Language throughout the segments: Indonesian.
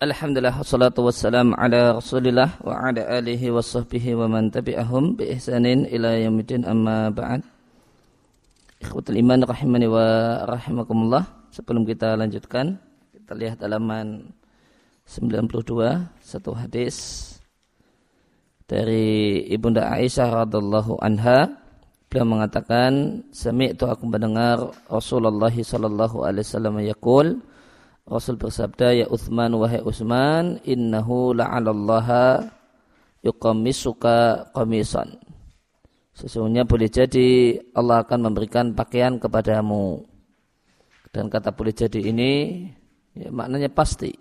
Alhamdulillah wassalatu wassalam ala rasulillah wa ala alihi wa wa man tabi'ahum bi ihsanin ila yamidin amma ba'd. Ikhwatul iman rahimani wa rahimakumullah. Sebelum kita lanjutkan Kita lihat halaman 92 Satu hadis Dari Ibunda Aisyah radhiallahu anha. Beliau mengatakan Sami'tu aku mendengar Rasulullah sallallahu alaihi wasallam yaqul Rasul bersabda, Ya Uthman, wahai Uthman, innahu la'alallaha yuqamisuka qamisan. Sesungguhnya boleh jadi Allah akan memberikan pakaian kepadamu. Dan kata boleh jadi ini ya, maknanya pasti.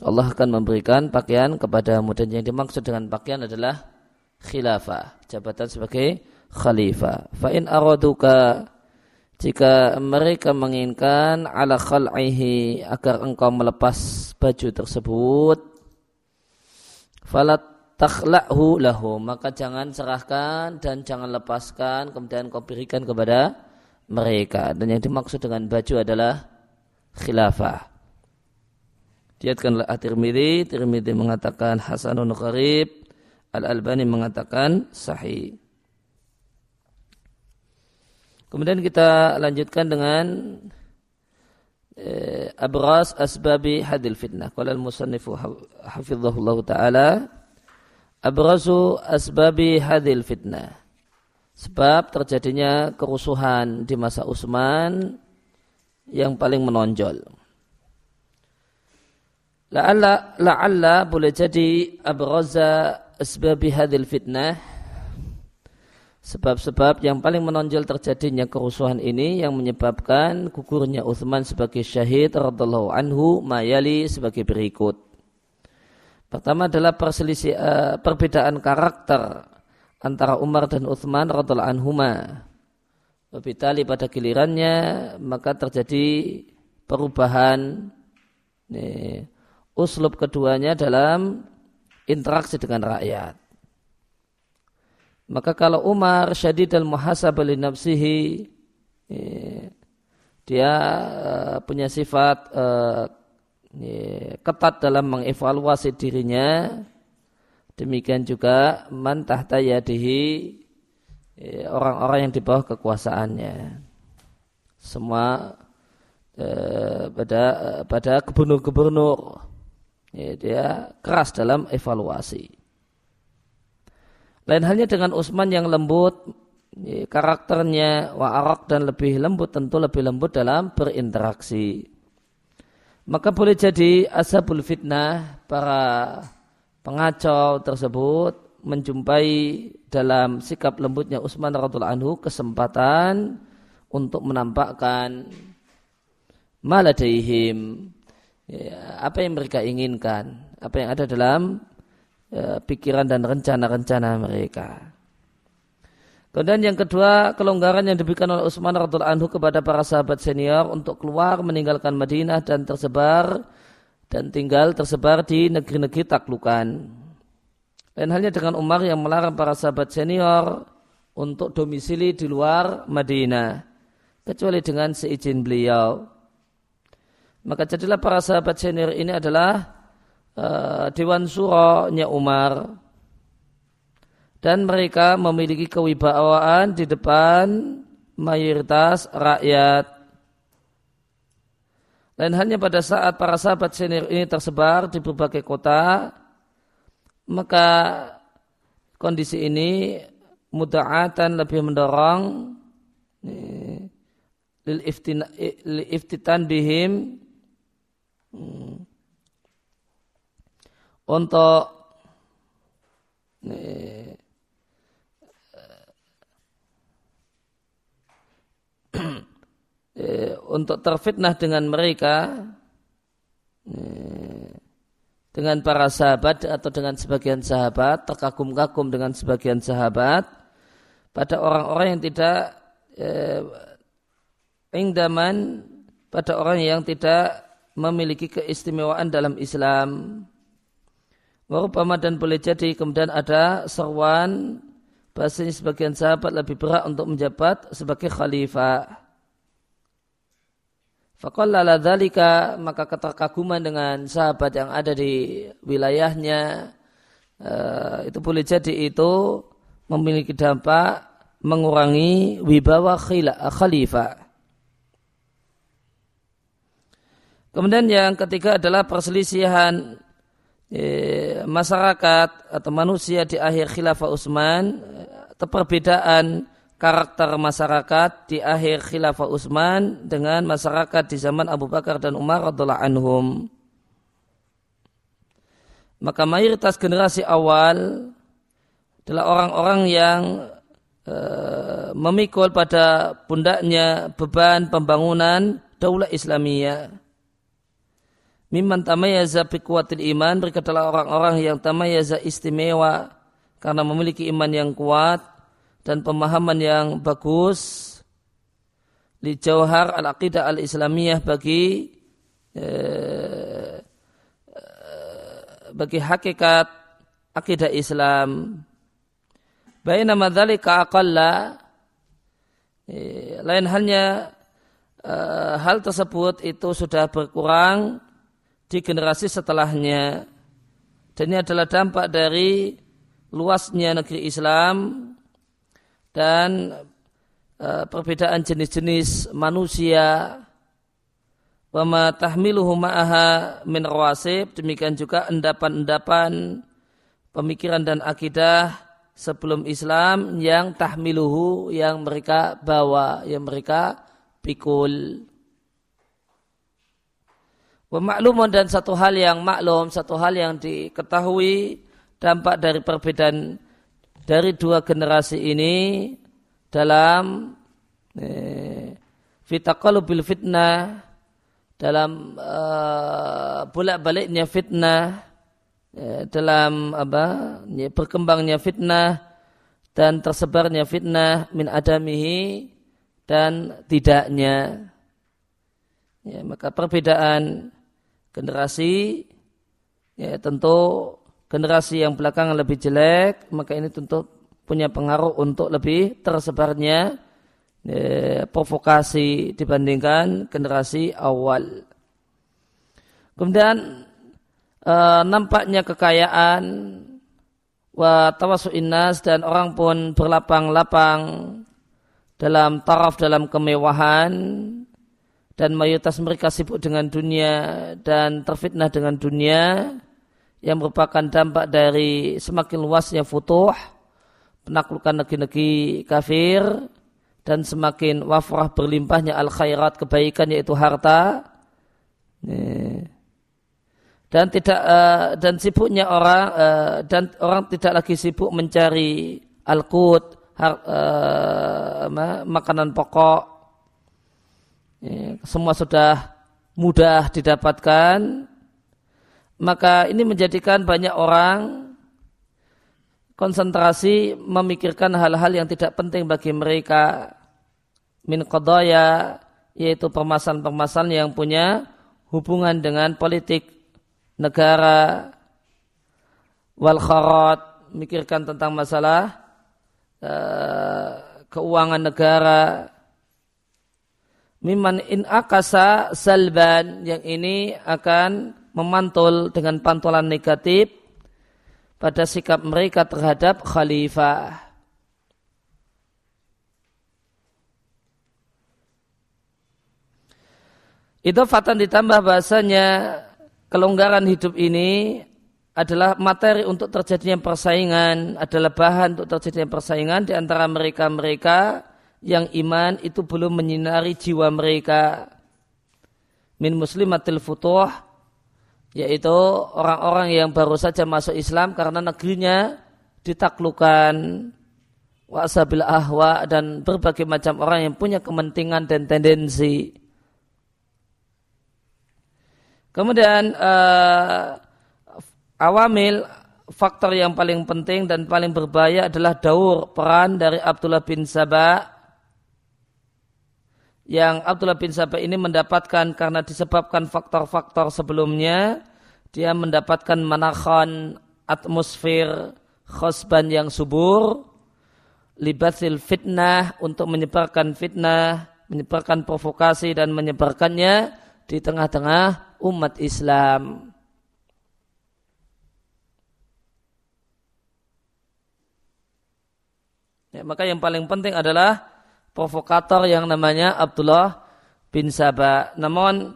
Allah akan memberikan pakaian kepadamu dan yang dimaksud dengan pakaian adalah khilafah, jabatan sebagai khalifah. Fa in araduka jika mereka menginginkan ala khal'ihi agar engkau melepas baju tersebut falat takhla'hu lahu maka jangan serahkan dan jangan lepaskan kemudian kau berikan kepada mereka. Dan yang dimaksud dengan baju adalah khilafah. Diatkanlah At-Tirmidzi, Tirmidzi mengatakan hasanun gharib, Al-Albani mengatakan sahih. Kemudian kita lanjutkan dengan eh, abras asbabi hadil fitnah. Qala al-musannifu hafizahullah taala abrazu asbabi hadil fitnah. Sebab terjadinya kerusuhan di masa Utsman yang paling menonjol. La'alla la'alla boleh jadi abraza asbabi hadil fitnah Sebab-sebab yang paling menonjol terjadinya kerusuhan ini yang menyebabkan gugurnya Uthman sebagai syahid radhiallahu anhu mayali sebagai berikut. Pertama adalah perselisih uh, perbedaan karakter antara Umar dan Uthman radhiallahu anhuma. Wabitali pada gilirannya maka terjadi perubahan nih, uslub keduanya dalam interaksi dengan rakyat. Maka kalau Umar syadid al muhasabah li nafsihi ya, dia uh, punya sifat uh, ya, ketat dalam mengevaluasi dirinya. Demikian juga man tahta yadihi ya, orang-orang yang di bawah kekuasaannya. Semua uh, pada pada gubernur-gubernur dia keras dalam evaluasi lain halnya dengan Utsman yang lembut, karakternya wa'arak dan lebih lembut tentu lebih lembut dalam berinteraksi. Maka boleh jadi ashabul fitnah para pengacau tersebut menjumpai dalam sikap lembutnya Utsman radhiallahu anhu kesempatan untuk menampakkan maladaihim ya, apa yang mereka inginkan, apa yang ada dalam ya, pikiran dan rencana-rencana mereka. Kemudian yang kedua, kelonggaran yang diberikan oleh Utsman radhiallahu anhu kepada para sahabat senior untuk keluar meninggalkan Madinah dan tersebar dan tinggal tersebar di negeri-negeri taklukan. Lain halnya dengan Umar yang melarang para sahabat senior untuk domisili di luar Madinah kecuali dengan seizin beliau. Maka jadilah para sahabat senior ini adalah uh, Dewan Suronya Umar dan mereka memiliki kewibawaan di depan mayoritas rakyat. Lain hanya pada saat para sahabat senior ini tersebar di berbagai kota, maka kondisi ini muda'atan lebih mendorong lil iftitan bihim hmm, untuk eh, eh, untuk terfitnah dengan mereka eh, dengan para sahabat atau dengan sebagian sahabat terkagum-kagum dengan sebagian sahabat pada orang-orang yang tidak eh, ingdaman pada orang yang tidak memiliki keistimewaan dalam Islam Warupama dan boleh jadi kemudian ada seruan bahasanya sebagian sahabat lebih berat untuk menjabat sebagai khalifah. Faqallala dzalika maka keterkaguman dengan sahabat yang ada di wilayahnya uh, itu boleh jadi itu memiliki dampak mengurangi wibawa khalifah. Kemudian yang ketiga adalah perselisihan eh, masyarakat atau manusia di akhir khilafah Utsman perbedaan karakter masyarakat di akhir khilafah Utsman dengan masyarakat di zaman Abu Bakar dan Umar radhiallahu anhum. Maka mayoritas generasi awal adalah orang-orang yang e, memikul pada pundaknya beban pembangunan daulah Islamiyah. Mimman tamayaza biquatil iman mereka adalah orang-orang yang tamayaza istimewa karena memiliki iman yang kuat dan pemahaman yang bagus di jauhar al-aqidah al-islamiyah bagi eh, bagi hakikat akidah Islam. nama dzalika aqalla eh, lain halnya eh, hal tersebut itu sudah berkurang di generasi setelahnya. Dan ini adalah dampak dari luasnya negeri Islam dan uh, perbedaan jenis-jenis manusia Wama tahmiluhu ma'aha min rawasib. Demikian juga endapan-endapan pemikiran dan akidah sebelum Islam yang tahmiluhu yang mereka bawa, yang mereka pikul. Pemakluman dan satu hal yang maklum, satu hal yang diketahui dampak dari perbedaan dari dua generasi ini dalam eh, fitaqalubil fitnah dalam uh, bolak-baliknya fitnah ya, dalam apa ya, berkembangnya fitnah dan tersebarnya fitnah min adamihi dan tidaknya. Ya, maka perbedaan generasi ya tentu generasi yang belakangan lebih jelek, maka ini tentu punya pengaruh untuk lebih tersebarnya eh, provokasi dibandingkan generasi awal. Kemudian eh, nampaknya kekayaan wa tawasu'inas dan orang pun berlapang-lapang dalam taraf dalam kemewahan dan mayoritas mereka sibuk dengan dunia dan terfitnah dengan dunia yang merupakan dampak dari semakin luasnya futuh, penaklukan negeri-negeri kafir, dan semakin wafrah berlimpahnya al khairat kebaikan yaitu harta. Dan tidak uh, dan sibuknya orang uh, dan orang tidak lagi sibuk mencari al-qut uh, makanan pokok. Semua sudah mudah didapatkan maka ini menjadikan banyak orang konsentrasi memikirkan hal-hal yang tidak penting bagi mereka. Min qadaya yaitu permasalahan-permasalahan yang punya hubungan dengan politik negara wal kharat mikirkan tentang masalah uh, keuangan negara miman in akasa salban yang ini akan memantul dengan pantulan negatif pada sikap mereka terhadap khalifah. Itu fatan ditambah bahasanya kelonggaran hidup ini adalah materi untuk terjadinya persaingan, adalah bahan untuk terjadinya persaingan di antara mereka-mereka yang iman itu belum menyinari jiwa mereka. Min muslimatil futuh yaitu orang-orang yang baru saja masuk Islam karena negerinya ditaklukkan wasabil ahwa dan berbagai macam orang yang punya kepentingan dan tendensi. Kemudian uh, awamil faktor yang paling penting dan paling berbahaya adalah daur peran dari Abdullah bin Sabah yang Abdullah bin Sabah ini mendapatkan karena disebabkan faktor-faktor sebelumnya dia mendapatkan manakhan atmosfer khosban yang subur libatil fitnah untuk menyebarkan fitnah menyebarkan provokasi dan menyebarkannya di tengah-tengah umat Islam. Ya, maka yang paling penting adalah provokator yang namanya Abdullah bin Sabah. Namun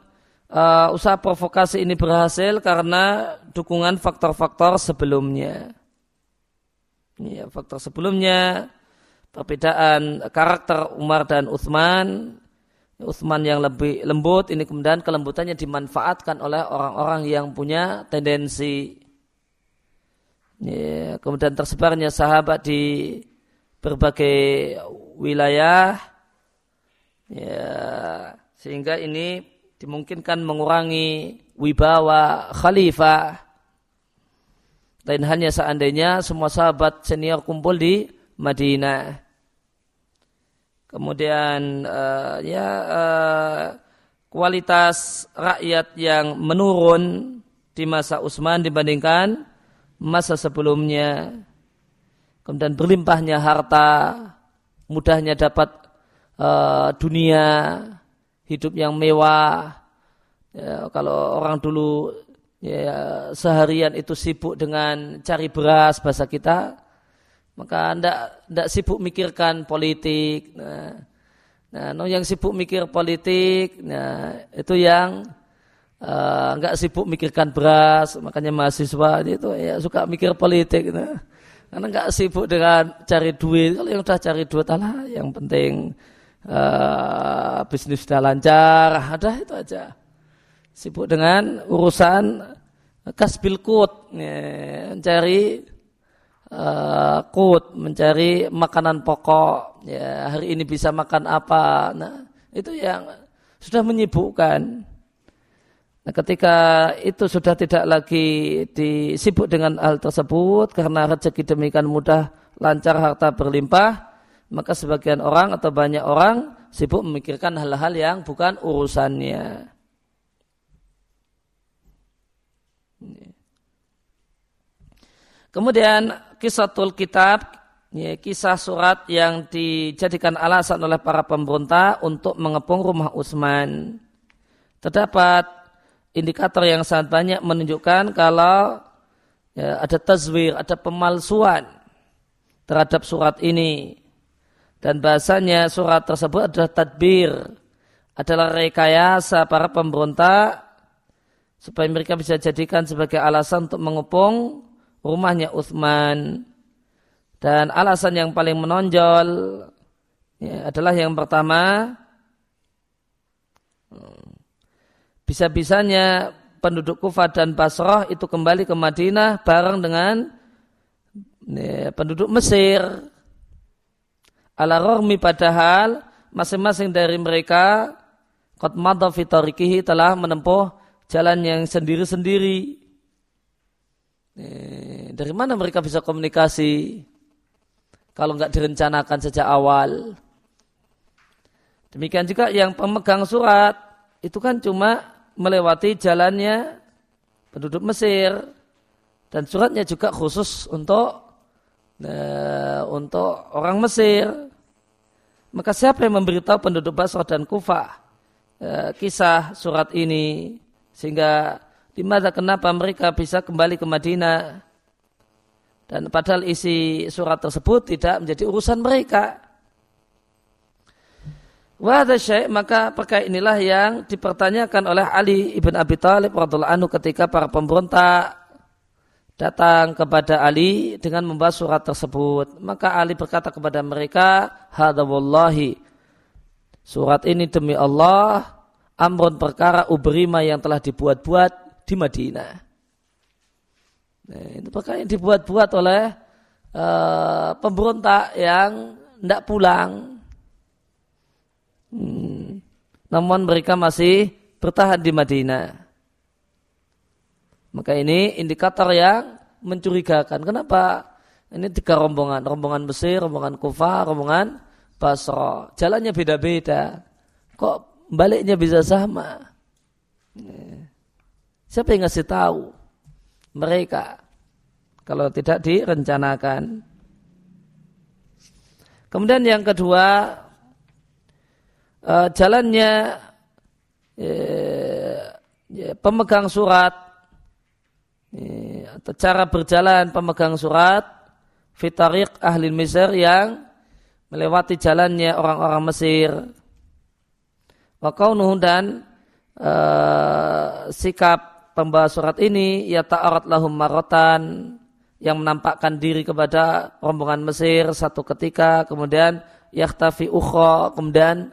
uh, usaha provokasi ini berhasil karena dukungan faktor-faktor sebelumnya. Ya, faktor sebelumnya perbedaan karakter Umar dan Uthman. Uthman yang lebih lembut, ini kemudian kelembutannya dimanfaatkan oleh orang-orang yang punya tendensi. Ya, kemudian tersebarnya sahabat di berbagai wilayah, ya, sehingga ini dimungkinkan mengurangi wibawa khalifah. Lain hanya seandainya semua sahabat senior kumpul di Madinah. Kemudian uh, ya uh, kualitas rakyat yang menurun di masa Utsman dibandingkan masa sebelumnya. Kemudian berlimpahnya harta, mudahnya dapat uh, dunia, hidup yang mewah. Ya, kalau orang dulu ya, seharian itu sibuk dengan cari beras bahasa kita, maka ndak ndak sibuk mikirkan politik. Nah, nah yang sibuk mikir politik, nah itu yang uh, nggak sibuk mikirkan beras. Makanya mahasiswa itu ya suka mikir politik. Nah, karena nggak sibuk dengan cari duit. Kalau yang udah cari duit, alah yang penting uh, bisnis sudah lancar, ada itu aja. Sibuk dengan urusan kasbil kut, ya, mencari uh, mencari makanan pokok. Ya, hari ini bisa makan apa? Nah, itu yang sudah menyibukkan. Nah, ketika itu sudah tidak lagi disibuk dengan hal tersebut karena rezeki demikian mudah, lancar, harta berlimpah, maka sebagian orang atau banyak orang sibuk memikirkan hal-hal yang bukan urusannya. Kemudian kisah tul kitab, ya, kisah surat yang dijadikan alasan oleh para pemberontak untuk mengepung rumah Utsman. Terdapat indikator yang sangat banyak menunjukkan kalau ya, ada tazwir, ada pemalsuan terhadap surat ini. Dan bahasanya surat tersebut adalah tadbir, adalah rekayasa para pemberontak supaya mereka bisa jadikan sebagai alasan untuk mengepung rumahnya Uthman. Dan alasan yang paling menonjol ya, adalah yang pertama, bisa-bisanya penduduk Kufah dan Basrah itu kembali ke Madinah bareng dengan ya, penduduk Mesir. Ala padahal masing-masing dari mereka kot telah menempuh jalan yang sendiri-sendiri dari mana mereka bisa komunikasi kalau nggak direncanakan sejak awal? Demikian juga yang pemegang surat itu kan cuma melewati jalannya penduduk Mesir dan suratnya juga khusus untuk uh, untuk orang Mesir. Maka siapa yang memberitahu penduduk Basrah dan Kufah uh, kisah surat ini sehingga di mana kenapa mereka bisa kembali ke Madinah dan padahal isi surat tersebut tidak menjadi urusan mereka. Wahada syekh maka perkara inilah yang dipertanyakan oleh Ali ibn Abi Thalib radhiallahu anhu ketika para pemberontak datang kepada Ali dengan membahas surat tersebut. Maka Ali berkata kepada mereka, Hada wallahi. Surat ini demi Allah, amrun perkara ubrima yang telah dibuat-buat di Madinah. Nah, itu perkara yang dibuat-buat oleh uh, pemberontak yang tidak pulang. Hmm. Namun mereka masih bertahan di Madinah. Maka ini indikator yang mencurigakan. Kenapa? Ini tiga rombongan. Rombongan Mesir, rombongan Kufa, rombongan Basra. Jalannya beda-beda. Kok baliknya bisa sama? Nah. Siapa yang ngasih tahu? Mereka. Kalau tidak direncanakan. Kemudian yang kedua, uh, jalannya uh, ya, pemegang surat uh, atau cara berjalan pemegang surat fitarik ahli Mesir yang melewati jalannya orang-orang Mesir. Wa dan sikap pembawa surat ini ya ta'arat lahum marotan yang menampakkan diri kepada rombongan Mesir satu ketika kemudian yaktafi ukhra kemudian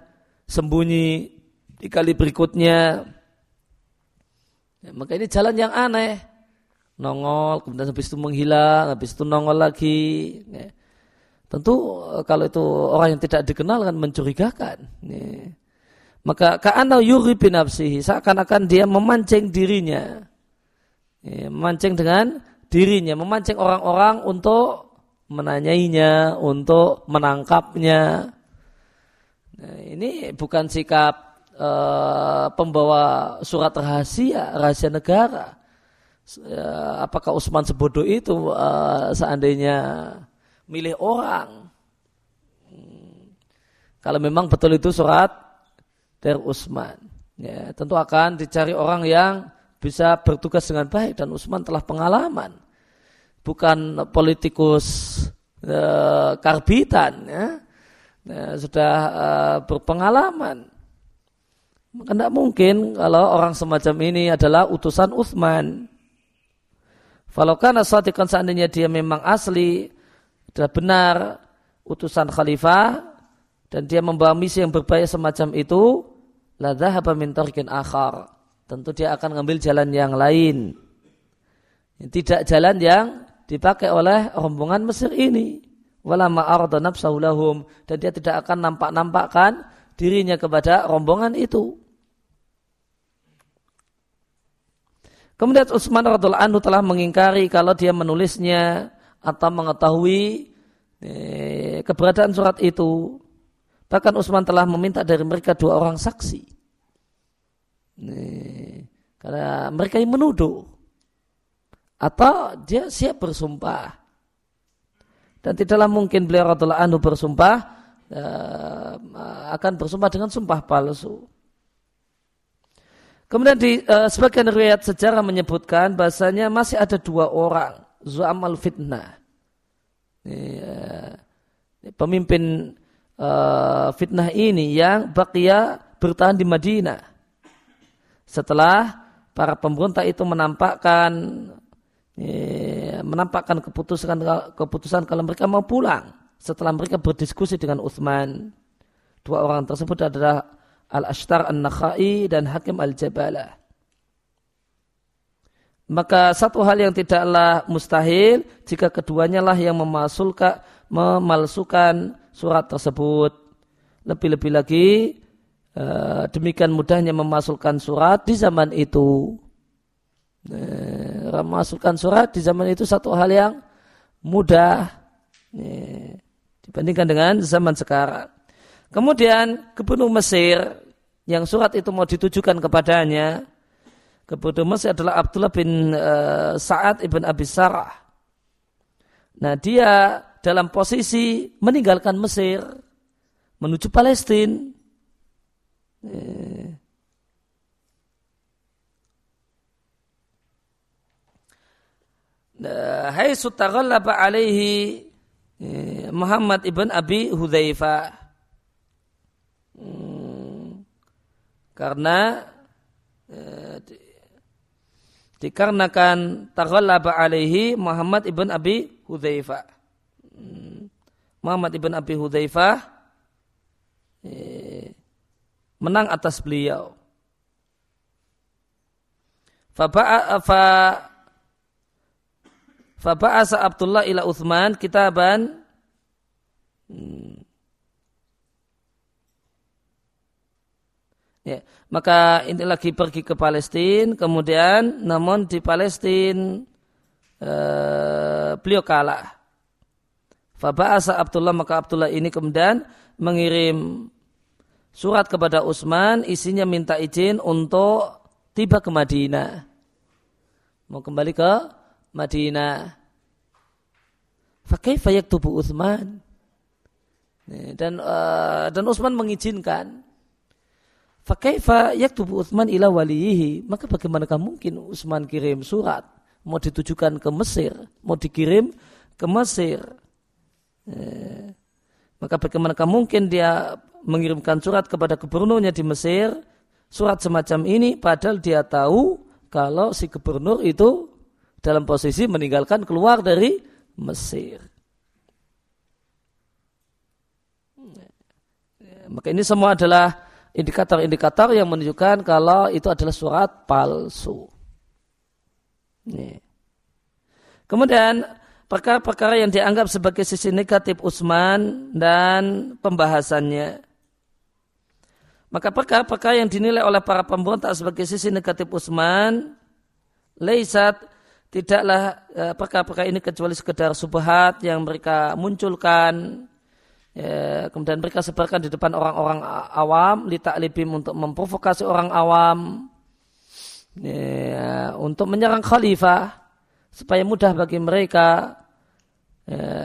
sembunyi di kali berikutnya ya, maka ini jalan yang aneh nongol kemudian habis itu menghilang habis itu nongol lagi ya. tentu eh, kalau itu orang yang tidak dikenal kan mencurigakan ya. maka ka'ana yuri binafsihi seakan-akan dia memancing dirinya ya, memancing dengan dirinya, memancing orang-orang untuk menanyainya, untuk menangkapnya. Nah, ini bukan sikap uh, pembawa surat rahasia, rahasia negara. Uh, apakah Utsman sebodoh itu uh, seandainya milih orang? Hmm. Kalau memang betul itu surat dari Utsman, ya, tentu akan dicari orang yang bisa bertugas dengan baik dan Utsman telah pengalaman bukan politikus uh, karbitan ya. Nah, sudah uh, berpengalaman maka tidak mungkin kalau orang semacam ini adalah utusan Utsman kalau karena seandainya dia memang asli adalah benar utusan khalifah dan dia membawa misi yang berbahaya semacam itu la dhahaba min akhar tentu dia akan mengambil jalan yang lain. Tidak jalan yang dipakai oleh rombongan Mesir ini. Walama arda lahum dan dia tidak akan nampak-nampakkan dirinya kepada rombongan itu. Kemudian Utsman radhiallahu anhu telah mengingkari kalau dia menulisnya atau mengetahui eh, keberadaan surat itu. Bahkan Utsman telah meminta dari mereka dua orang saksi. Nih, karena mereka yang menuduh atau dia siap bersumpah dan tidaklah mungkin beliau radhiallahu anhu bersumpah uh, akan bersumpah dengan sumpah palsu. Kemudian di uh, sebagian riwayat sejarah menyebutkan bahasanya masih ada dua orang zu'amal fitnah. Uh, pemimpin fitnah ini yang bakia bertahan di Madinah setelah para pemberontak itu menampakkan menampakkan keputusan keputusan kalau mereka mau pulang. Setelah mereka berdiskusi dengan Uthman dua orang tersebut adalah Al-Ashtar An-Nakhai dan Hakim Al-Jabalah. Maka satu hal yang tidaklah mustahil jika keduanya lah yang memasulkan memalsukan surat tersebut. Lebih-lebih lagi Eh, demikian mudahnya memasukkan surat di zaman itu. Uh, memasukkan surat di zaman itu satu hal yang mudah uh, dibandingkan dengan zaman sekarang. Kemudian gubernur Mesir yang surat itu mau ditujukan kepadanya, gubernur Mesir adalah Abdullah bin uh, Sa'ad ibn Abi Sarah. Nah dia dalam posisi meninggalkan Mesir menuju Palestina Eh. Hai sutaghallaba alaihi eh, Muhammad ibn Abi Hudzaifah hmm. karena eh, dikarenakan taghallaba alaihi Muhammad ibn Abi Hudzaifah hmm. Muhammad ibn Abi Hudzaifah eh, menang atas beliau. Faba'asa Abdullah ila Uthman kitaban. Ya, maka ini lagi pergi ke Palestina, kemudian namun di Palestina eh, beliau kalah. Faba'asa Abdullah maka Abdullah ini kemudian mengirim surat kepada Utsman isinya minta izin untuk tiba ke Madinah. Mau kembali ke Madinah. Fakaifa yaktubu Utsman? Dan uh, dan Utsman mengizinkan Fakaifa yaktubu Utsman ila waliyihi. Maka bagaimanakah mungkin Utsman kirim surat mau ditujukan ke Mesir, mau dikirim ke Mesir. Eh, maka bagaimanakah mungkin dia mengirimkan surat kepada gubernurnya di Mesir, surat semacam ini padahal dia tahu kalau si gubernur itu dalam posisi meninggalkan keluar dari Mesir. Maka ini semua adalah indikator-indikator yang menunjukkan kalau itu adalah surat palsu. Kemudian perkara-perkara yang dianggap sebagai sisi negatif Utsman dan pembahasannya. Maka perkara-perkara yang dinilai oleh para pemberontak sebagai sisi negatif Utsman, leisat tidaklah eh, perkara-perkara ini kecuali sekedar subhat yang mereka munculkan Ya, kemudian mereka sebarkan di depan orang-orang awam, litaklibim untuk memprovokasi orang awam, ya, untuk menyerang khalifah, supaya mudah bagi mereka,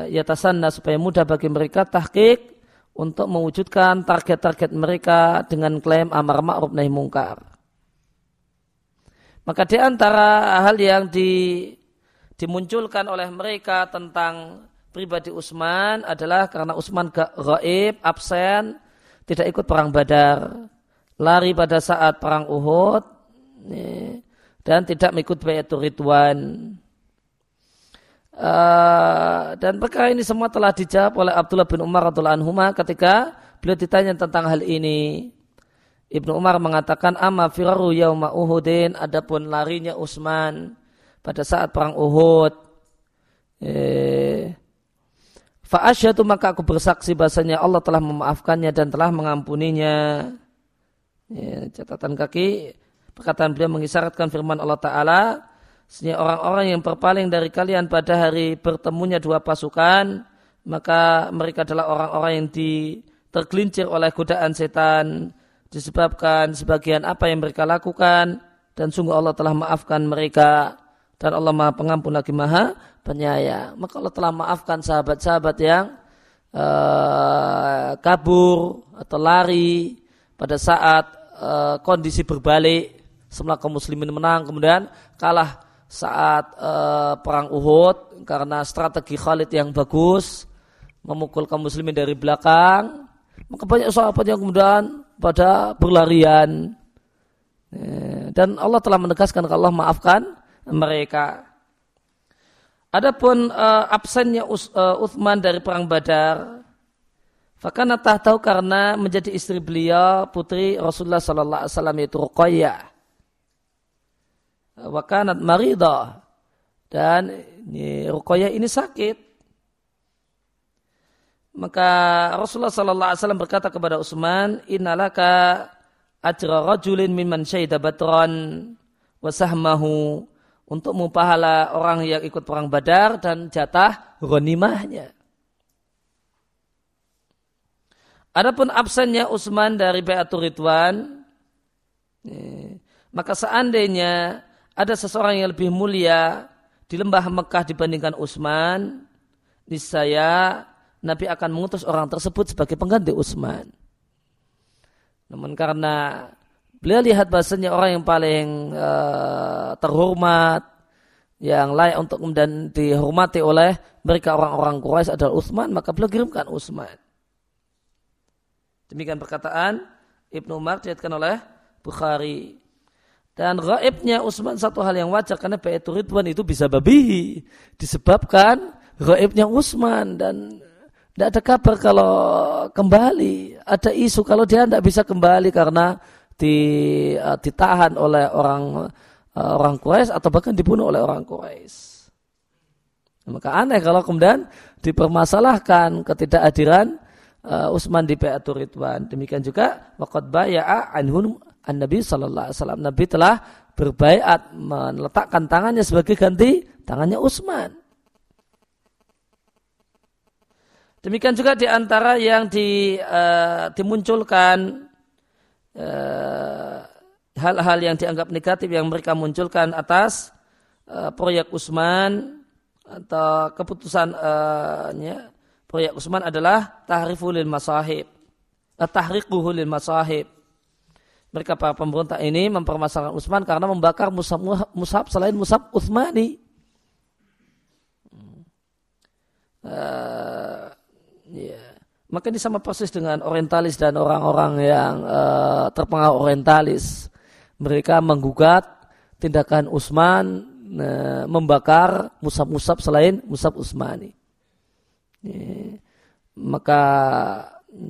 ya, tasanna supaya mudah bagi mereka tahkik untuk mewujudkan target-target mereka dengan klaim amar ma'ruf nahi mungkar. Maka di antara hal yang di, dimunculkan oleh mereka tentang pribadi Utsman adalah karena Utsman gak gaib, absen, tidak ikut perang Badar, lari pada saat perang Uhud, dan tidak mengikut Bayatul Ridwan. Uh, dan perkara ini semua telah dijawab oleh Abdullah bin Umar radhiallahu anhu ketika beliau ditanya tentang hal ini. Ibnu Umar mengatakan amma firaru yauma Uhudin adapun larinya Utsman pada saat perang Uhud. Eh, Fa'asyatu maka aku bersaksi bahasanya Allah telah memaafkannya dan telah mengampuninya. Ya, catatan kaki, perkataan beliau mengisyaratkan firman Allah Ta'ala, sehingga orang-orang yang berpaling dari kalian pada hari bertemunya dua pasukan, maka mereka adalah orang-orang yang di, tergelincir oleh godaan setan, disebabkan sebagian apa yang mereka lakukan, dan sungguh Allah telah maafkan mereka, dan Allah maha pengampun lagi maha penyayang. Maka Allah telah maafkan sahabat-sahabat yang uh, kabur atau lari pada saat uh, kondisi berbalik semua kaum muslimin menang kemudian kalah saat uh, perang Uhud karena strategi Khalid yang bagus memukul kaum muslimin dari belakang maka banyak sahabat yang kemudian pada berlarian dan Allah telah menegaskan kalau Allah maafkan mereka Adapun uh, absennya uh, Uthman dari perang Badar, Fakana tahu karena menjadi istri beliau putri Rasulullah Sallallahu Alaihi Wasallam yaitu Ruqayyah. Wakanat maridah dan ini, ini sakit. Maka Rasulullah Sallallahu Alaihi Wasallam berkata kepada Utsman, Innalaka ajra rajulin mimman syahida batran wasahmahu untuk mupahala orang yang ikut perang badar dan jatah ghanimahnya. Adapun absennya Utsman dari Bayatul Ridwan, maka seandainya ada seseorang yang lebih mulia di lembah Mekah dibandingkan Utsman, niscaya Nabi akan mengutus orang tersebut sebagai pengganti Utsman. Namun karena Beliau lihat bahasanya orang yang paling uh, terhormat, yang layak untuk kemudian dihormati oleh mereka orang-orang Quraisy adalah Utsman, maka beliau kirimkan Utsman. Demikian perkataan Ibnu Umar dilihatkan oleh Bukhari. Dan gaibnya Utsman satu hal yang wajar karena Baitur Ridwan itu bisa babi disebabkan gaibnya Utsman dan tidak ada kabar kalau kembali. Ada isu kalau dia tidak bisa kembali karena di, uh, ditahan oleh orang uh, orang Quraisy atau bahkan dibunuh oleh orang Quraisy. Maka aneh kalau kemudian dipermasalahkan ketidakhadiran uh, Utsman di Baitur Ridwan. Demikian juga waqad baya'a anhum an-nabi sallallahu alaihi wasallam. Nabi telah berbaiat meletakkan tangannya sebagai ganti tangannya Utsman. Demikian juga di antara yang di, uh, dimunculkan Eh, hal-hal yang dianggap negatif yang mereka munculkan atas uh, proyek Usman atau keputusan uh, proyek Usman adalah tahriful lil masahib uh, tahriquhu lil masahib mereka para pemberontak ini mempermasalahkan Utsman karena membakar musab, musab selain musab Utsmani. Uh, yeah. Maka ini sama persis dengan orientalis dan orang-orang yang uh, terpengaruh orientalis. Mereka menggugat tindakan Utsman uh, membakar musab-musab selain musab Utsmani. Yeah. Maka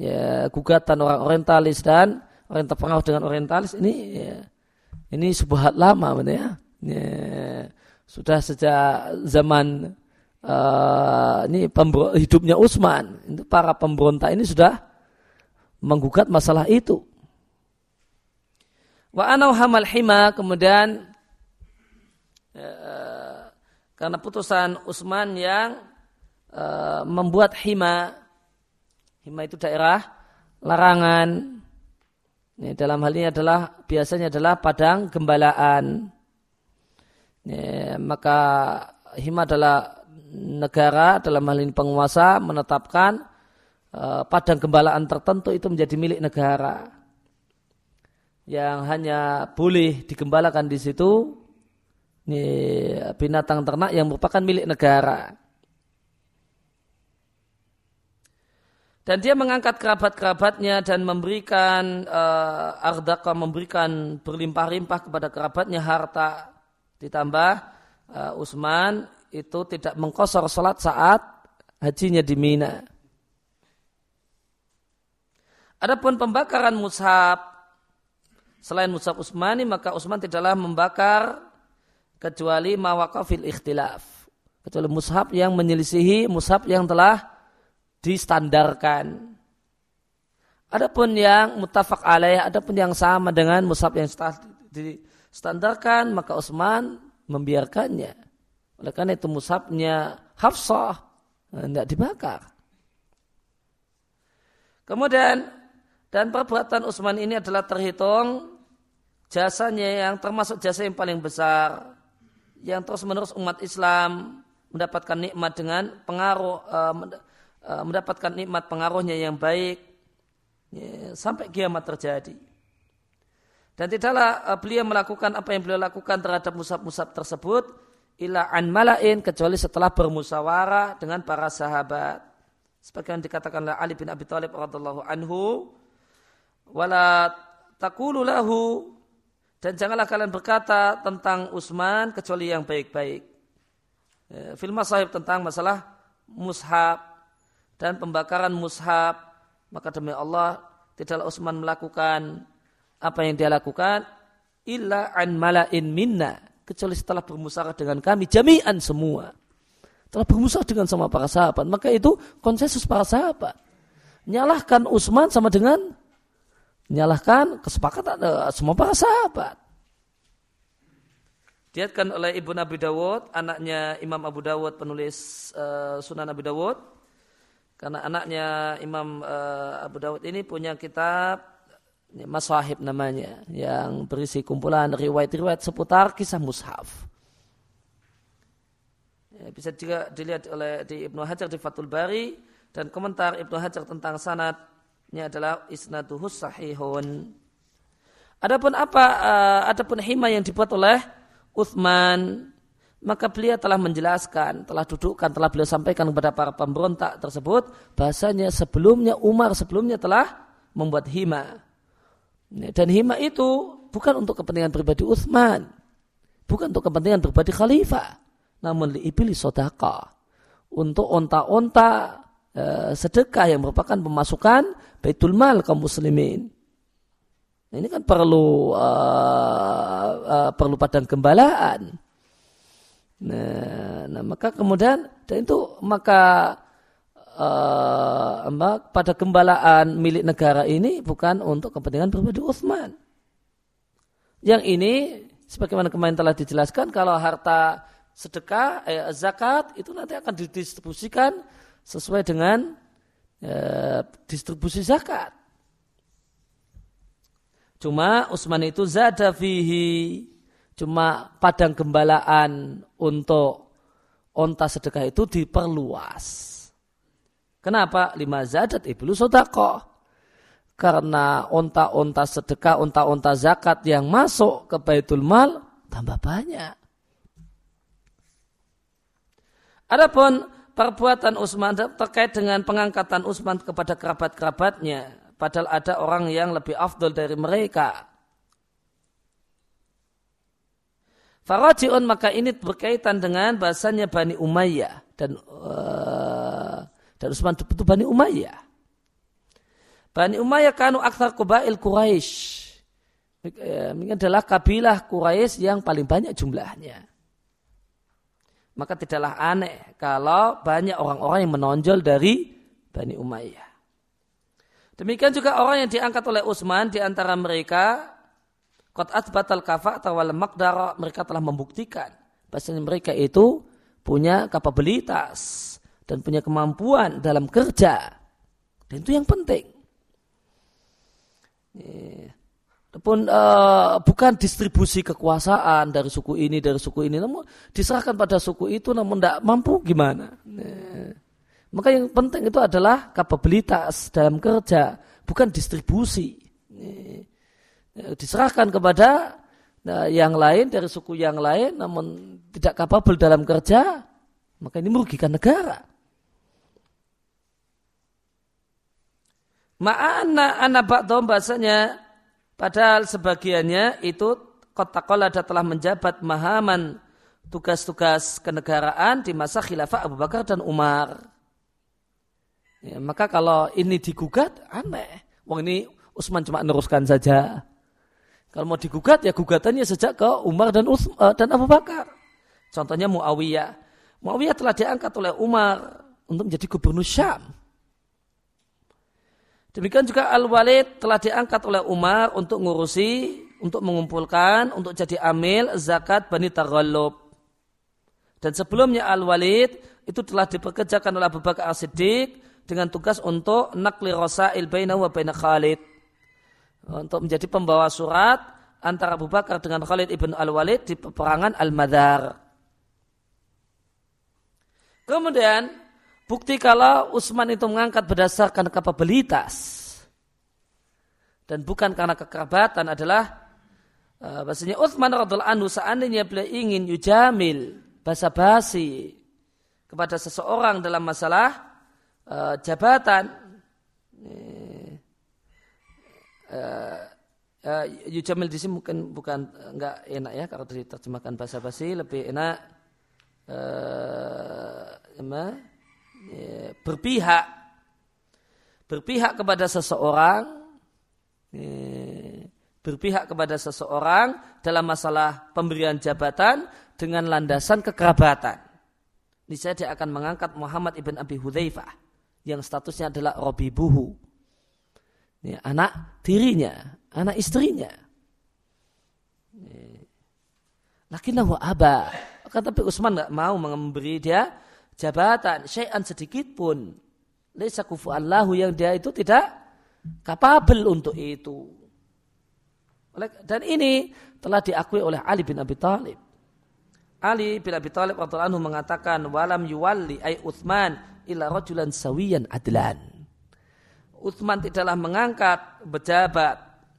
ya, gugatan orang orientalis dan orang terpengaruh dengan orientalis ini ya, ini sebuah lama ya. ya. Sudah sejak zaman uh, ini hidupnya Utsman, itu para pemberontak ini sudah menggugat masalah itu. Wa anau hamal hima kemudian uh, karena putusan Utsman yang uh, membuat hima hima itu daerah larangan ini dalam hal ini adalah biasanya adalah padang gembalaan. Ini, maka hima adalah negara dalam hal ini penguasa menetapkan uh, padang gembalaan tertentu itu menjadi milik negara yang hanya boleh digembalakan di situ ini binatang ternak yang merupakan milik negara. dan dia mengangkat kerabat-kerabatnya dan memberikan uh, eh, ardaka memberikan berlimpah-limpah kepada kerabatnya harta ditambah uh, Utsman itu tidak mengkosor sholat saat hajinya di Mina. Adapun pembakaran mushaf selain mushaf Utsmani maka Utsman tidaklah membakar kecuali mawakafil ikhtilaf kecuali mushaf yang menyelisihi mushaf yang telah distandarkan. Adapun yang mutafak alaih, adapun yang sama dengan musab yang distandarkan, maka Utsman membiarkannya. Oleh karena itu musabnya Hafsah tidak dibakar. Kemudian dan perbuatan Utsman ini adalah terhitung jasanya yang termasuk jasa yang paling besar yang terus menerus umat Islam mendapatkan nikmat dengan pengaruh uh, Eh, mendapatkan nikmat pengaruhnya yang baik ya, sampai kiamat terjadi. Dan tidaklah beliau melakukan apa yang beliau lakukan terhadap musab-musab tersebut ila an malain kecuali setelah bermusyawarah dengan para sahabat. Sebagaimana dikatakan oleh Ali bin Abi Thalib radhiallahu anhu, wala takulu lahu dan janganlah kalian berkata tentang Utsman kecuali yang baik-baik. Ya, film sahib tentang masalah mushab dan pembakaran mushaf maka demi Allah tidaklah Utsman melakukan apa yang dia lakukan illa an malain minna kecuali setelah bermusyawarah dengan kami jami'an semua. Telah bermusyawarah dengan sama para sahabat. Maka itu konsensus para sahabat. Nyalahkan Utsman sama dengan nyalahkan kesepakatan uh, semua para sahabat. Diatkan oleh Ibu Nabi Dawud, anaknya Imam Abu Dawud, penulis uh, Sunan Abu Dawud, karena anaknya Imam uh, Abu Dawud ini punya kitab Masahib namanya yang berisi kumpulan riwayat-riwayat seputar kisah mushaf. Ya, bisa juga dilihat oleh di Ibnu Hajar di Fathul Bari dan komentar Ibnu Hajar tentang sanadnya adalah isnaduhus sahihun. Adapun apa uh, adapun hima yang dibuat oleh Uthman maka beliau telah menjelaskan, telah dudukkan, telah beliau sampaikan kepada para pemberontak tersebut, bahasanya sebelumnya Umar sebelumnya telah membuat hima. Dan hima itu bukan untuk kepentingan pribadi Uthman, bukan untuk kepentingan pribadi khalifah, namun liibili sodaka, untuk onta-onta e, sedekah yang merupakan pemasukan baitul mal kaum muslimin. Ini kan perlu uh, uh, perlu padang gembalaan. Nah, nah maka kemudian dan itu maka uh, pada gembalaan milik negara ini bukan untuk kepentingan pribadi Utsman. Yang ini sebagaimana kemarin telah dijelaskan kalau harta sedekah eh, zakat itu nanti akan didistribusikan sesuai dengan eh, distribusi zakat. Cuma Utsman itu zada fihi Cuma padang gembalaan untuk onta sedekah itu diperluas. Kenapa? Lima zadat iblu sodako. karena onta-onta sedekah, onta-onta zakat yang masuk ke Baitul Mal tambah banyak. Adapun perbuatan Utsman terkait dengan pengangkatan Utsman kepada kerabat-kerabatnya, padahal ada orang yang lebih afdol dari mereka. Farajiun maka ini berkaitan dengan bahasanya Bani Umayyah dan uh, dan Utsman itu Bani Umayyah. Bani Umayyah kanu aksar kubail Quraisy. Ini adalah kabilah Quraisy yang paling banyak jumlahnya. Maka tidaklah aneh kalau banyak orang-orang yang menonjol dari Bani Umayyah. Demikian juga orang yang diangkat oleh Utsman di antara mereka Qad batal kafa wal makdara mereka telah membuktikan bahasanya mereka itu punya kapabilitas dan punya kemampuan dalam kerja. Dan itu yang penting. Adapun uh, bukan distribusi kekuasaan dari suku ini dari suku ini, namun diserahkan pada suku itu, namun tidak mampu gimana? Nah, maka yang penting itu adalah kapabilitas dalam kerja, bukan distribusi. Nah, diserahkan kepada nah, yang lain dari suku yang lain, namun tidak kapabel dalam kerja, maka ini merugikan negara. Ma'ana anak ba'dom bahasanya padahal sebagiannya itu kota kolada telah menjabat mahaman tugas-tugas kenegaraan di masa khilafah Abu Bakar dan Umar. Ya, maka kalau ini digugat aneh. Wong ini Utsman cuma meneruskan saja. Kalau mau digugat ya gugatannya sejak ke Umar dan Utsman, uh, dan Abu Bakar. Contohnya Muawiyah. Muawiyah telah diangkat oleh Umar untuk menjadi gubernur Syam. Demikian juga Al-Walid telah diangkat oleh Umar untuk ngurusi, untuk mengumpulkan, untuk jadi amil zakat Bani Taghallub. Dan sebelumnya Al-Walid itu telah dipekerjakan oleh Abu Bakar As-Siddiq dengan tugas untuk nakli rosail baina wa baina Khalid. Untuk menjadi pembawa surat antara Abu Bakar dengan Khalid ibn Al-Walid di peperangan Al-Madar. Kemudian Bukti kalau Utsman itu mengangkat berdasarkan kapabilitas. Dan bukan karena kekerabatan adalah uh, bahasanya Utsman radhiallahu anhu seandainya beliau ingin yujamil basa-basi kepada seseorang dalam masalah uh, jabatan uh, uh, yujamil di sini mungkin bukan enggak enak ya kalau diterjemahkan basa-basi lebih enak uh, berpihak berpihak kepada seseorang ya, berpihak kepada seseorang dalam masalah pemberian jabatan dengan landasan kekerabatan. Niscaya dia akan mengangkat Muhammad ibn Abi Hudzaifah yang statusnya adalah Robi Buhu. Ini anak dirinya, anak istrinya. Lakinnahu aba. Akan tapi Utsman nggak mau memberi dia jabatan syai'an sedikit pun laisa Allahu yang dia itu tidak kapabel untuk itu. Dan ini telah diakui oleh Ali bin Abi Thalib. Ali bin Abi Thalib anhu mengatakan walam yuwalli ay Utsman illa rajulan sawiyan adlan. Utsman tidaklah mengangkat pejabat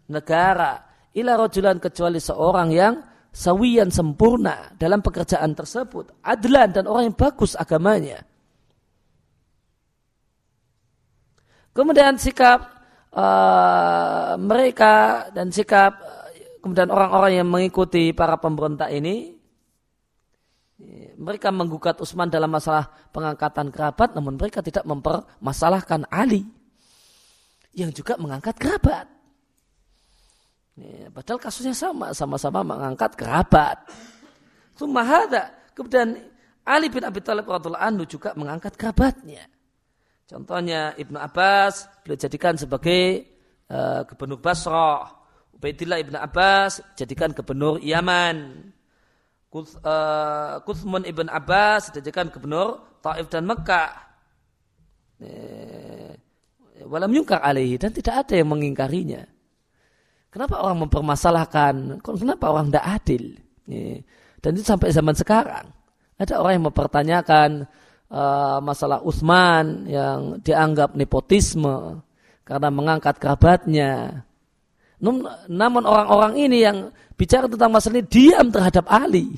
negara illa rajulan kecuali seorang yang sawian sempurna dalam pekerjaan tersebut, adlan dan orang yang bagus agamanya. Kemudian sikap uh, mereka dan sikap uh, kemudian orang-orang yang mengikuti para pemberontak ini mereka menggugat Utsman dalam masalah pengangkatan kerabat namun mereka tidak mempermasalahkan Ali yang juga mengangkat kerabat. Padahal kasusnya sama, sama-sama mengangkat kerabat. Sumahada. Kemudian Ali bin Abi Thalib radhiallahu anhu juga mengangkat kerabatnya. Contohnya Ibnu Abbas beliau jadikan sebagai uh, gubernur Basrah. Ubaidillah Ibnu Abbas jadikan gubernur Yaman. Kuth, uh, Kuthmun Ibn Abbas dijadikan gubernur Taif dan Mekah. Eh, walam yungkar alaihi dan tidak ada yang mengingkarinya. Kenapa orang mempermasalahkan? Kenapa orang tidak adil? Dan itu sampai zaman sekarang. Ada orang yang mempertanyakan uh, masalah Utsman yang dianggap nepotisme karena mengangkat kerabatnya. Namun orang-orang ini yang bicara tentang masalah ini diam terhadap Ali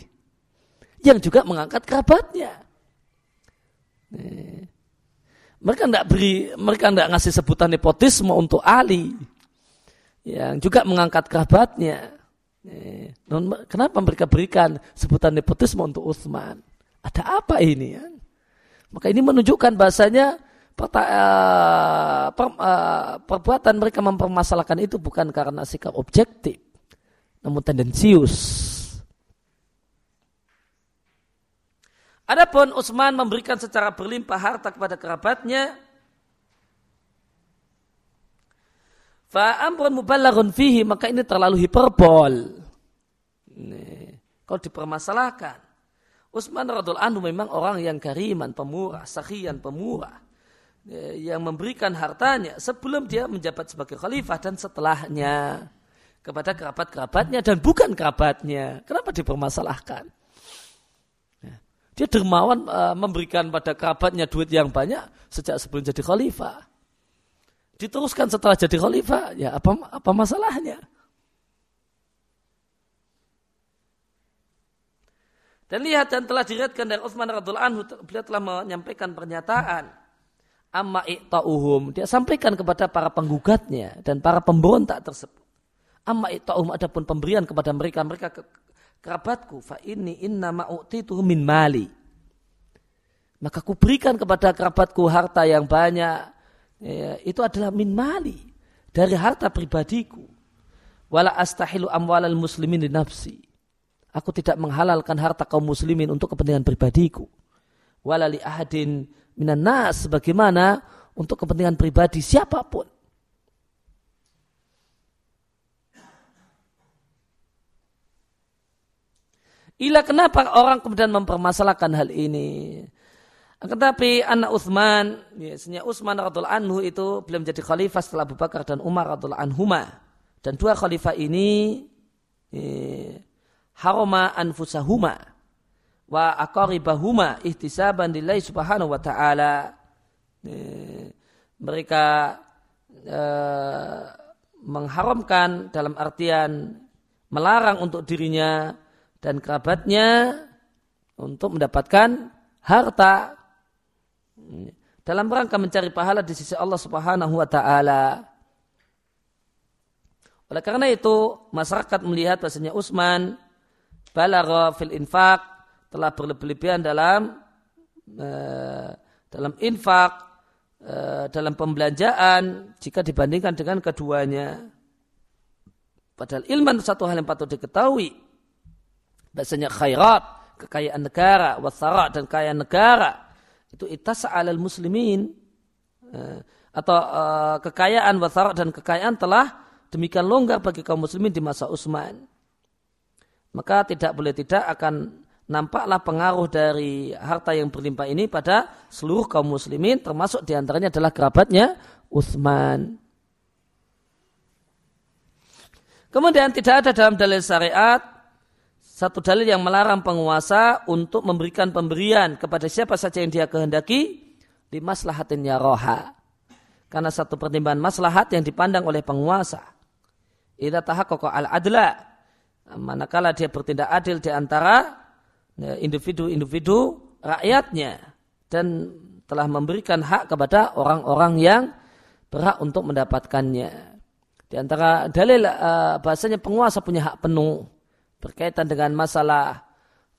yang juga mengangkat kerabatnya. Mereka tidak beri, mereka tidak ngasih sebutan nepotisme untuk Ali yang juga mengangkat kerabatnya. Kenapa mereka berikan sebutan nepotisme untuk Utsman? Ada apa ini? Ya? Maka ini menunjukkan bahasanya per, uh, perbuatan mereka mempermasalahkan itu bukan karena sikap objektif, namun tendensius. Adapun Utsman memberikan secara berlimpah harta kepada kerabatnya, Fa'amrun mubalaghun fihi maka ini terlalu hiperbol. Kalau dipermasalahkan. Utsman radhiallahu anhu memang orang yang kariman, pemurah, sakhian, pemurah yang memberikan hartanya sebelum dia menjabat sebagai khalifah dan setelahnya kepada kerabat-kerabatnya dan bukan kerabatnya. Kenapa dipermasalahkan? Ya. Dia dermawan uh, memberikan pada kerabatnya duit yang banyak sejak sebelum jadi khalifah. Diteruskan setelah jadi khalifah, ya apa apa masalahnya? Dan lihat dan telah diriatkan dari Utsman radhiallahu anhu beliau telah menyampaikan pernyataan amma ikta'uhum. Dia sampaikan kepada para penggugatnya dan para pemberontak tersebut. Amma ikta'uhum adapun pemberian kepada mereka, mereka ke, kerabatku. Fa ini inna ma'u'tituhu min mali. Maka kuberikan kepada kerabatku harta yang banyak. Ya, itu adalah min mali. Dari harta pribadiku. Wala astahilu amwalal muslimin di nafsi. Aku tidak menghalalkan harta kaum muslimin untuk kepentingan pribadiku. Wala li ahadin minan nas sebagaimana untuk kepentingan pribadi siapa pun. Ila kenapa orang kemudian mempermasalahkan hal ini? Tetapi anak Uthman, biasanya Utsman radhiallahu anhu itu belum jadi khalifah setelah Abu Bakar dan Umar radhiallahu anhuma. Dan dua khalifah ini eh, haroma anfusahuma wa aqaribahuma ihtisaban lillahi subhanahu wa ta'ala mereka uh, mengharamkan dalam artian melarang untuk dirinya dan kerabatnya untuk mendapatkan harta dalam rangka mencari pahala di sisi Allah Subhanahu wa taala. Oleh karena itu, masyarakat melihat bahasanya Utsman balagha fil infak telah berlebihan dalam uh, dalam infak uh, dalam pembelanjaan jika dibandingkan dengan keduanya. Padahal ilmu satu hal yang patut diketahui. Bahasanya khairat, kekayaan negara, wasara dan kekayaan negara itu itasa alal muslimin uh, atau uh, kekayaan wasara dan kekayaan telah demikian longgar bagi kaum muslimin di masa Utsman. Maka tidak boleh tidak akan nampaklah pengaruh dari harta yang berlimpah ini pada seluruh kaum muslimin termasuk di antaranya adalah kerabatnya Utsman. Kemudian tidak ada dalam dalil syariat satu dalil yang melarang penguasa untuk memberikan pemberian kepada siapa saja yang dia kehendaki di maslahatin roha. Karena satu pertimbangan maslahat yang dipandang oleh penguasa. Idza tahaqqaqa al-adla manakala dia bertindak adil di antara Ya, individu-individu rakyatnya dan telah memberikan hak kepada orang-orang yang berhak untuk mendapatkannya. Di antara dalil uh, bahasanya penguasa punya hak penuh berkaitan dengan masalah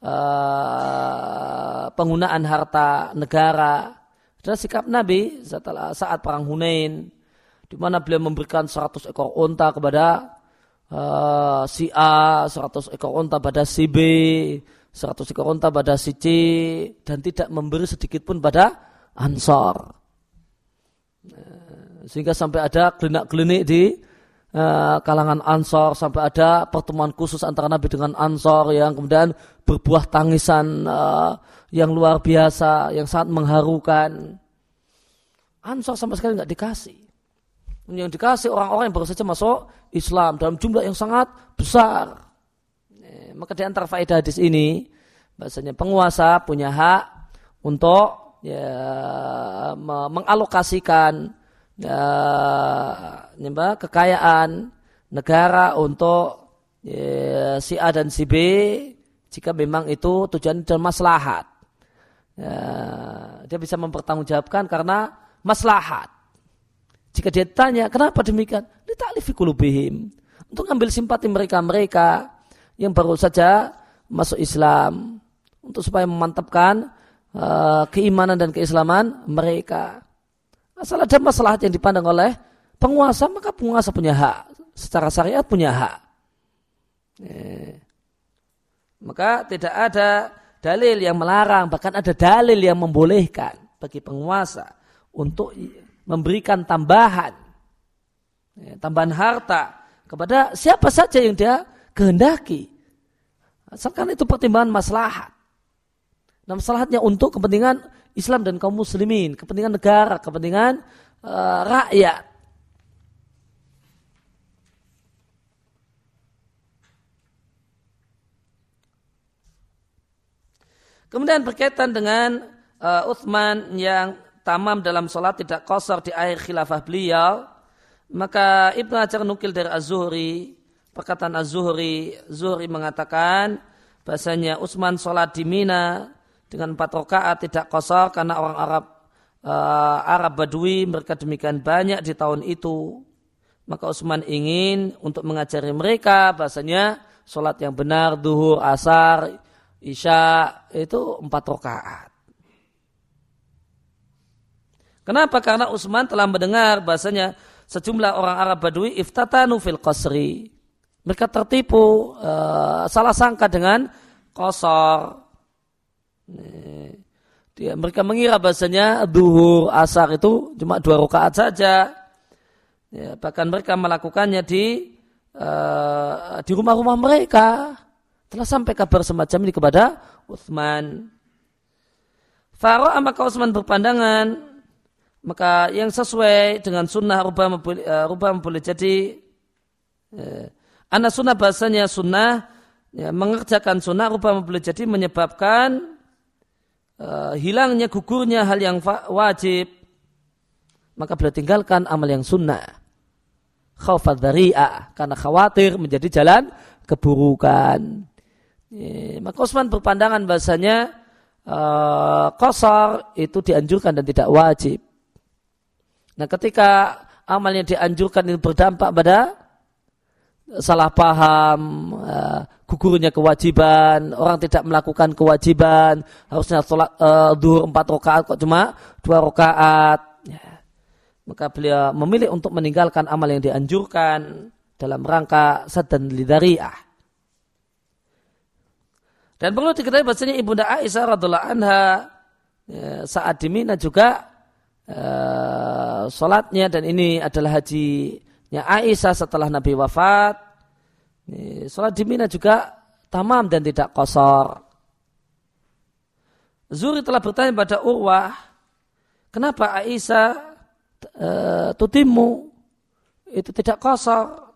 uh, penggunaan harta negara. Adalah sikap Nabi setelah saat perang Hunain di mana beliau memberikan 100 ekor unta kepada uh, si A, 100 ekor unta pada si B, seratus ekor unta pada si C dan tidak memberi sedikit pun pada Ansor. Eh, sehingga sampai ada klinik-klinik di uh, kalangan Ansor sampai ada pertemuan khusus antara Nabi dengan Ansor yang kemudian berbuah tangisan uh, yang luar biasa, yang sangat mengharukan. Ansor sama sekali nggak dikasih. Yang dikasih orang-orang yang baru saja masuk Islam dalam jumlah yang sangat besar maka di antara faedah hadis ini bahasanya penguasa punya hak untuk ya, mengalokasikan uh, kekayaan negara untuk ya, si A dan si B jika memang itu tujuan dan maslahat. Ya, dia bisa mempertanggungjawabkan karena maslahat. Jika dia tanya, kenapa demikian? Dita'lifi kulubihim. Untuk ambil simpati mereka-mereka yang baru saja masuk Islam. Untuk supaya memantapkan uh, keimanan dan keislaman mereka. Asal ada masalah yang dipandang oleh penguasa, maka penguasa punya hak. Secara syariat punya hak. Eh. Maka tidak ada dalil yang melarang, bahkan ada dalil yang membolehkan bagi penguasa untuk memberikan tambahan, ya, tambahan harta kepada siapa saja yang dia kehendaki. Asalkan itu pertimbangan maslahat. Dan maslahatnya untuk kepentingan Islam dan kaum muslimin, kepentingan negara, kepentingan uh, rakyat. Kemudian berkaitan dengan uh, Uthman yang tamam dalam sholat tidak kosor di akhir khilafah beliau, maka Ibnu Hajar nukil dari Az-Zuhri, perkataan Az-Zuhri, Zuhri mengatakan bahasanya Utsman sholat di Mina dengan empat rakaat tidak kosor karena orang Arab uh, Arab Badui mereka demikian banyak di tahun itu. Maka Utsman ingin untuk mengajari mereka bahasanya sholat yang benar duhur asar isya itu empat rakaat. Kenapa? Karena Utsman telah mendengar bahasanya sejumlah orang Arab Badui iftatanu fil qasri. Mereka tertipu uh, salah sangka dengan kosor dia, mereka mengira bahasanya duhur asar itu cuma dua rakaat saja. Ya, bahkan mereka melakukannya di uh, di rumah-rumah mereka. Telah sampai kabar semacam ini kepada Uthman. Faro maka Uthman berpandangan maka yang sesuai dengan sunnah rubah boleh, uh, rubah boleh jadi uh, anak sunnah bahasanya sunnah ya, mengerjakan sunnah rubah boleh jadi menyebabkan uh, hilangnya gugurnya hal yang wajib maka beliau tinggalkan amal yang sunnah. Khawfat dari'ah karena khawatir menjadi jalan keburukan. E, maka Utsman berpandangan bahasanya uh, kosor itu dianjurkan dan tidak wajib. Nah ketika amal yang dianjurkan itu berdampak pada salah paham, uh, gugurnya kewajiban, orang tidak melakukan kewajiban, harusnya sholat uh, duhur empat rakaat kok cuma dua rakaat. Ya. Maka beliau memilih untuk meninggalkan amal yang dianjurkan dalam rangka sadan lidariah. Dan perlu diketahui bahasanya ibunda Aisyah radhiallahu anha ya, saat di Mina juga uh, sholatnya dan ini adalah haji Ya Aisyah setelah Nabi wafat, sholat di Mina juga tamam dan tidak kosor. Zuri telah bertanya pada Urwah, kenapa Aisyah e, tutimu itu tidak kosor?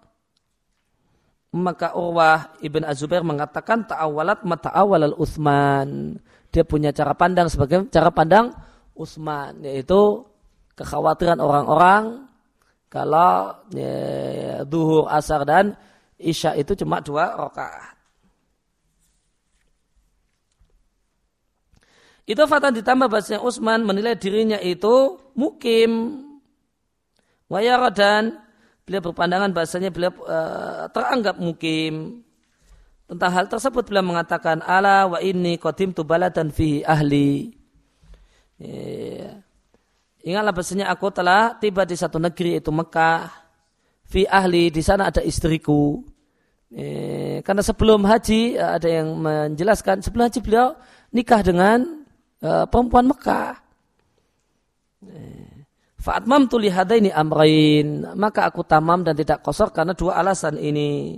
Maka Urwah ibn Azubair mengatakan ta'awalat mata'awal al-Uthman. Dia punya cara pandang sebagai cara pandang Utsman, yaitu kekhawatiran orang-orang kalau ya, duhur, asar dan isya itu cuma dua rakaat. Itu fatan ditambah bahasanya Utsman menilai dirinya itu mukim. Wayara dan beliau berpandangan bahasanya beliau uh, teranggap mukim. Tentang hal tersebut beliau mengatakan ala wa ini qadim tu baladan fihi ahli. Yeah. Ingatlah bahasanya aku telah tiba di satu negeri itu Mekah. Fi ahli di sana ada istriku. Eh, karena sebelum haji eh, ada yang menjelaskan sebelum haji beliau nikah dengan eh, perempuan Mekah. Eh, Fa'atmam tulihada ini amrain. Maka aku tamam dan tidak kosor karena dua alasan ini.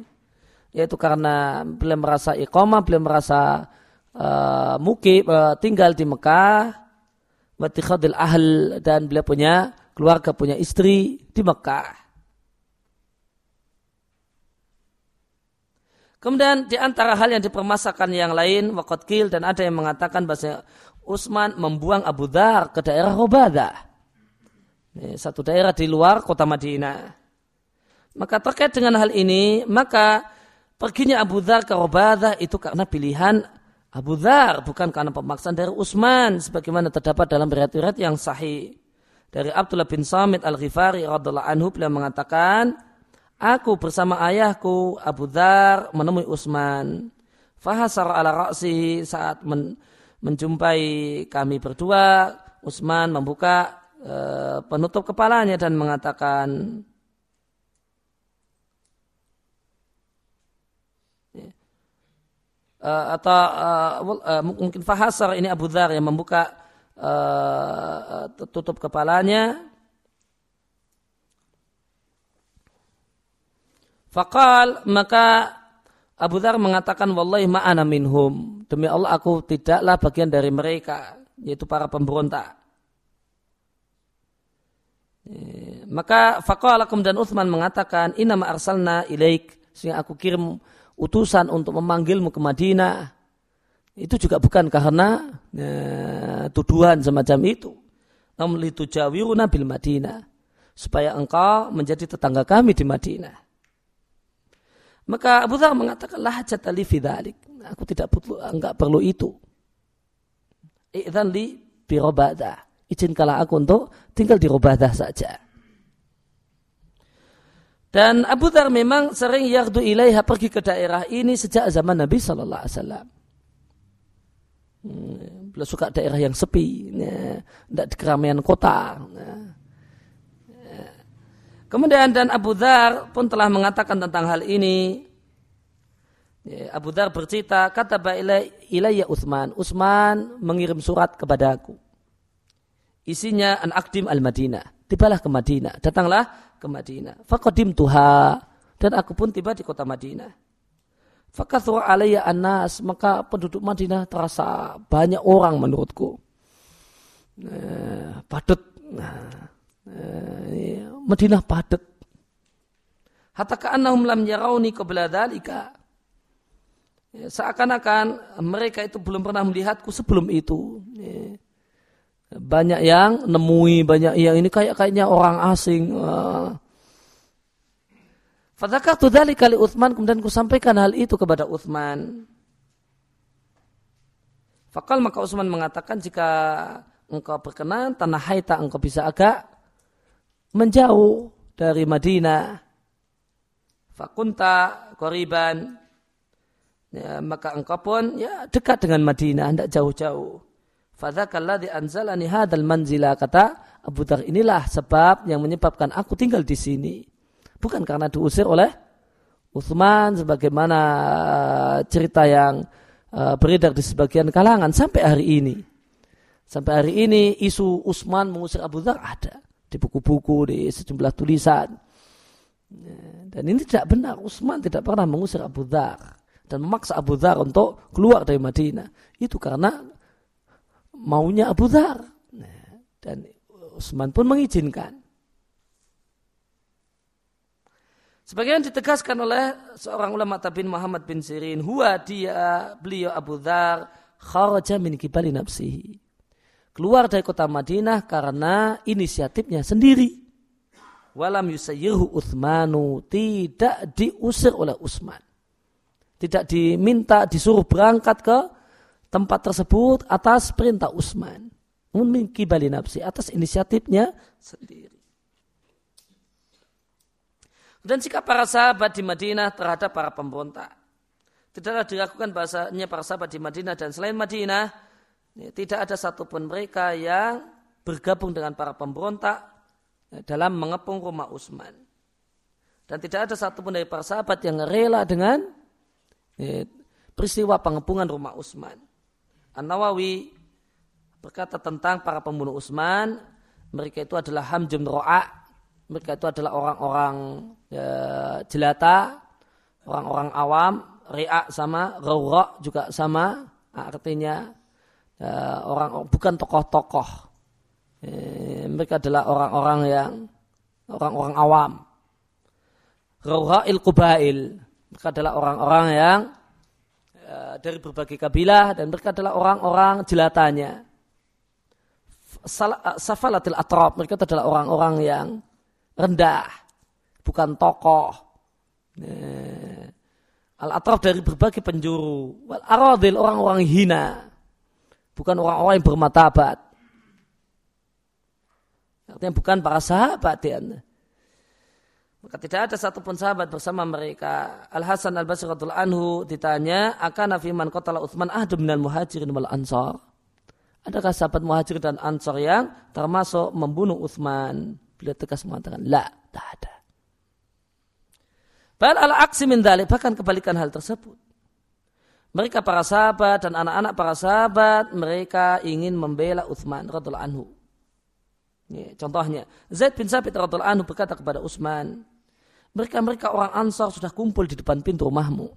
Yaitu karena beliau merasa iqamah, beliau merasa uh, mukib, tinggal di Mekah watikhadil ahl dan beliau punya keluarga punya istri di Mekah. Kemudian di antara hal yang dipermasakan yang lain waqat kil dan ada yang mengatakan bahasa Utsman membuang Abu Dhar ke daerah Robadah. satu daerah di luar kota Madinah. Maka terkait dengan hal ini, maka perginya Abu Dhar ke Robadah itu karena pilihan Abu Dhar, bukan karena pemaksaan dari Utsman, sebagaimana terdapat dalam riwayat-riwayat yang sahih. Dari Abdullah bin Samit al-Ghifari radhiallahu anhu beliau mengatakan, Aku bersama ayahku Abu Dhar menemui Utsman. Fahasar ala ra'si saat men, menjumpai kami berdua, Utsman membuka e, penutup kepalanya dan mengatakan, uh, atau uh, mungkin fahasar ini Abu Dhar yang membuka tutup kepalanya Fakal maka Abu Dhar mengatakan wallahi ma'ana minhum. Demi Allah aku tidaklah bagian dari mereka. Yaitu para pemberontak. Eh, maka Fakal dan Uthman mengatakan inama arsalna ilaik. Sehingga aku kirim utusan untuk memanggilmu ke Madinah. Itu juga bukan karena ya, tuduhan semacam itu. Namun itu jawiruna bil Madinah. Supaya engkau menjadi tetangga kami di Madinah. Maka Abu Dhar mengatakan lah li fidalik. Aku tidak perlu enggak perlu itu. Idzan li bi Izinkanlah aku untuk tinggal di Robadah saja. Dan Abu Dhar memang sering yardu ilaiha pergi ke daerah ini sejak zaman Nabi Sallallahu Alaihi Wasallam. Hmm, beliau suka daerah yang sepi, tidak ya, di keramaian kota. Nah, Kemudian dan Abu Dhar pun telah mengatakan tentang hal ini. Ya, Abu Dhar bercerita, kata ilayya Uthman. Uthman mengirim surat kepada aku. Isinya an akdim al Madinah. Tibalah ke Madinah. Datanglah ke Madinah. Fakodim tuha. Dan aku pun tiba di kota Madinah. Fakathur alayya anas. Maka penduduk Madinah terasa banyak orang menurutku. Nah, padat. Nah, Madinah padat. Hatta ka'annahum lam yarawni qabla dhalika. Ya, seakan-akan mereka itu belum pernah melihatku sebelum itu. Ya. Banyak yang nemui, banyak yang ini kayak kayaknya orang asing. Ah. Fadzakartu dzalika kali Utsman kemudian ku sampaikan hal itu kepada Utsman. Fakal maka Utsman mengatakan jika engkau berkenan tanah haita engkau bisa agak menjauh dari Madinah. Fakunta koriban. Ya, maka engkau pun ya dekat dengan Madinah, tidak jauh-jauh. Fadzakalladzi anzalani hadzal manzila kata Abu Dhar inilah sebab yang menyebabkan aku tinggal di sini. Bukan karena diusir oleh Utsman sebagaimana uh, cerita yang uh, beredar di sebagian kalangan sampai hari ini. Sampai hari ini isu Utsman mengusir Abu Dhar ada di buku-buku, di sejumlah tulisan. Ya, dan ini tidak benar. Utsman tidak pernah mengusir Abu Dhar dan memaksa Abu Dhar untuk keluar dari Madinah. Itu karena maunya Abu Dhar. Nah, dan Utsman pun mengizinkan. Sebagian ditegaskan oleh seorang ulama tabi'in Muhammad bin Sirin, huwa dia beliau Abu Dhar kharaja min kibali nafsihi keluar dari kota Madinah karena inisiatifnya sendiri. Walam yusayyirhu Uthmanu tidak diusir oleh Utsman. Tidak diminta disuruh berangkat ke tempat tersebut atas perintah Utsman. Namun kibali nafsi atas inisiatifnya sendiri. Dan sikap para sahabat di Madinah terhadap para pemberontak. Tidaklah dilakukan bahasanya para sahabat di Madinah dan selain Madinah tidak ada satupun mereka yang bergabung dengan para pemberontak ya, dalam mengepung rumah Utsman. Dan tidak ada satupun dari para sahabat yang rela dengan ya, peristiwa pengepungan rumah Utsman. An-Nawawi berkata tentang para pembunuh Utsman, mereka itu adalah hamjum ro'a, mereka itu adalah orang-orang ya, jelata, orang-orang awam, ri'a sama, rawra juga sama, artinya ya, orang bukan tokoh-tokoh. Eh, mereka adalah orang-orang yang orang-orang awam. Rauha'il Qubail. Mereka adalah orang-orang yang ya, dari berbagai kabilah dan mereka adalah orang-orang jelatanya. safalatil atrab. Mereka adalah orang-orang yang rendah, bukan tokoh. Al-atraf dari berbagai penjuru. Wal aradil orang-orang hina. Bukan orang-orang yang bermatabat. Artinya bukan para sahabat ya. Maka tidak ada satupun sahabat bersama mereka. Al Hasan Al Basri anhu ditanya, akan nafi man qatala Utsman ahdu minal muhajirin wal ansar. Adakah sahabat muhajir dan ansar yang termasuk membunuh Utsman? Beliau tegas mengatakan, la, tak ada. Bal ala aksi min bahkan kebalikan hal tersebut. Mereka para sahabat dan anak-anak para sahabat, mereka ingin membela Uthman radhiallahu anhu. Ya, contohnya, Zaid bin Sabit radhiallahu anhu berkata kepada Utsman, mereka-mereka orang Ansar sudah kumpul di depan pintu rumahmu.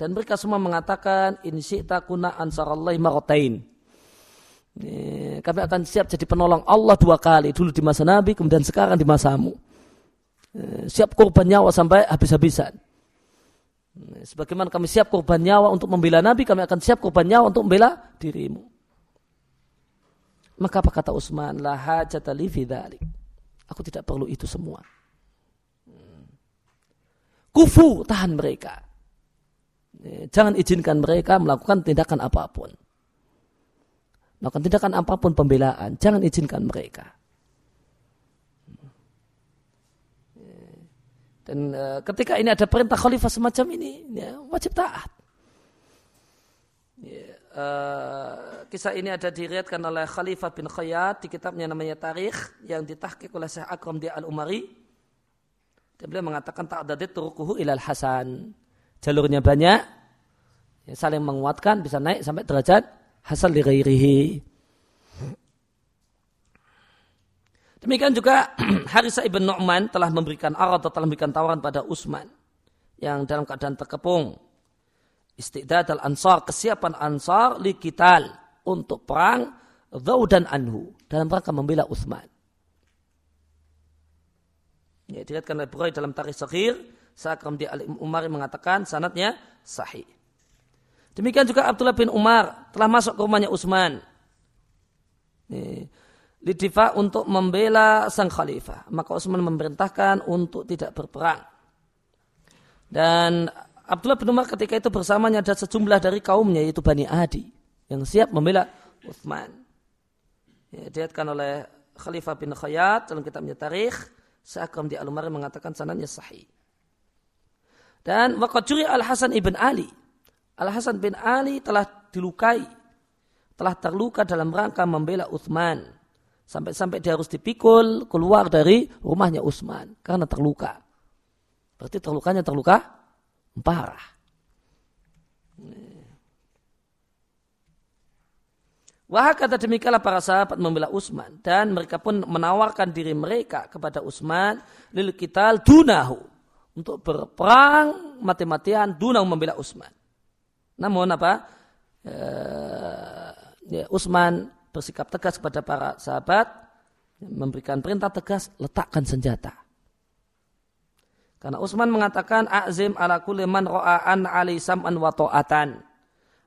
Dan mereka semua mengatakan, ini syi'ta kuna ansarallahi marotain. Kami akan siap jadi penolong Allah dua kali. Dulu di masa Nabi, kemudian sekarang di masamu. Eh, siap korban nyawa sampai habis-habisan. Sebagaimana kami siap korban nyawa untuk membela Nabi, kami akan siap korban nyawa untuk membela dirimu. Maka apa kata Utsman? La hajata li Aku tidak perlu itu semua. Hmm. Kufu tahan mereka. Eh, jangan izinkan mereka melakukan tindakan apa pun. Melakukan tindakan apa pun pembelaan. Jangan izinkan mereka. Dan e, ketika ini ada perintah khalifah semacam ini, ya, wajib taat. Ya, e, kisah ini ada diriatkan oleh Khalifah bin Khayyat di kitabnya namanya Tarikh yang ditahkik oleh Syekh Akram di Al-Umari. Dan beliau mengatakan tak ada turukuhu ilal Hasan. Jalurnya banyak, ya, saling menguatkan, bisa naik sampai derajat hasan li ghairihi. Demikian juga Harisa ibn Nu'man telah memberikan arad atau telah memberikan tawaran pada Utsman yang dalam keadaan terkepung. Istidad al-ansar, kesiapan ansar li kital untuk perang dan anhu dalam rangka membela Utsman. Ya, dilihatkan oleh Bukhari dalam tarikh Sakhir, Sakram di Umar mengatakan sanatnya sahih. Demikian juga Abdullah bin Umar telah masuk ke rumahnya Utsman lidifa untuk membela sang khalifah. Maka Utsman memerintahkan untuk tidak berperang. Dan Abdullah bin Umar ketika itu bersamanya ada sejumlah dari kaumnya yaitu Bani Adi yang siap membela Utsman. Ya, dilihatkan oleh Khalifah bin Khayyat dalam kitabnya Tarikh, Sa'akram di Al-Umari mengatakan sanadnya sahih. Dan waqad Al-Hasan ibn Ali. Al-Hasan bin Ali telah dilukai, telah terluka dalam rangka membela Utsman Sampai-sampai dia harus dipikul keluar dari rumahnya Utsman karena terluka. Berarti terlukanya terluka parah. Wah kata demikianlah para sahabat membela Utsman dan mereka pun menawarkan diri mereka kepada Utsman lil kital dunahu untuk berperang mati-matian dunang membela Utsman. Namun apa? E, ya, Utsman bersikap tegas kepada para sahabat, memberikan perintah tegas, letakkan senjata. Karena Utsman mengatakan azim ala kulli man ra'an ali sam'an wa ta'atan.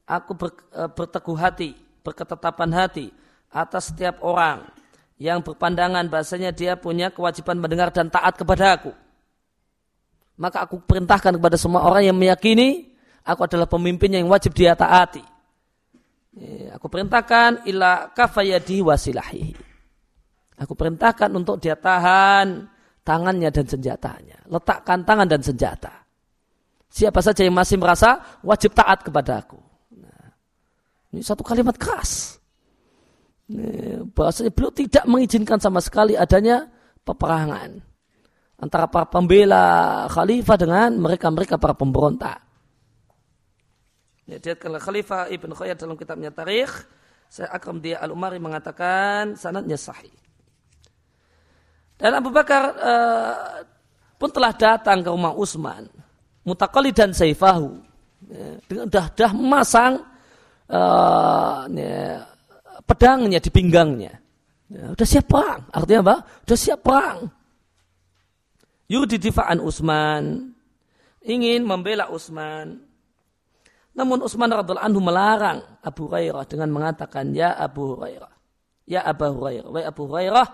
Aku ber, e, berteguh hati, berketetapan hati atas setiap orang yang berpandangan bahasanya dia punya kewajiban mendengar dan taat kepada aku. Maka aku perintahkan kepada semua orang yang meyakini aku adalah pemimpin yang wajib dia taati. Aku perintahkan ila kafayadi wasilahi. Aku perintahkan untuk dia tahan tangannya dan senjatanya. Letakkan tangan dan senjata. Siapa saja yang masih merasa wajib taat kepada aku. Nah, ini satu kalimat keras. Bahasanya beliau tidak mengizinkan sama sekali adanya peperangan antara para pembela khalifah dengan mereka-mereka para pemberontak. Ya, Dilihatkan Khalifah Ibn Khayyat dalam kitabnya Tarikh. Saya Akram dia Al-Umari mengatakan sanadnya sahih. Dan Abu Bakar uh, pun telah datang ke rumah Utsman. Mutakali dan Saifahu. Ya, dengan dah-dah memasang uh, ya, pedangnya di pinggangnya. Ya, udah siap perang. Artinya apa? Udah siap perang. Yudi difa'an Utsman. Ingin membela Utsman. Namun Utsman radhiallahu anhu melarang Abu Hurairah dengan mengatakan, "Ya Abu Hurairah, Ya Abu Hurairah, wa Abu Hurairah,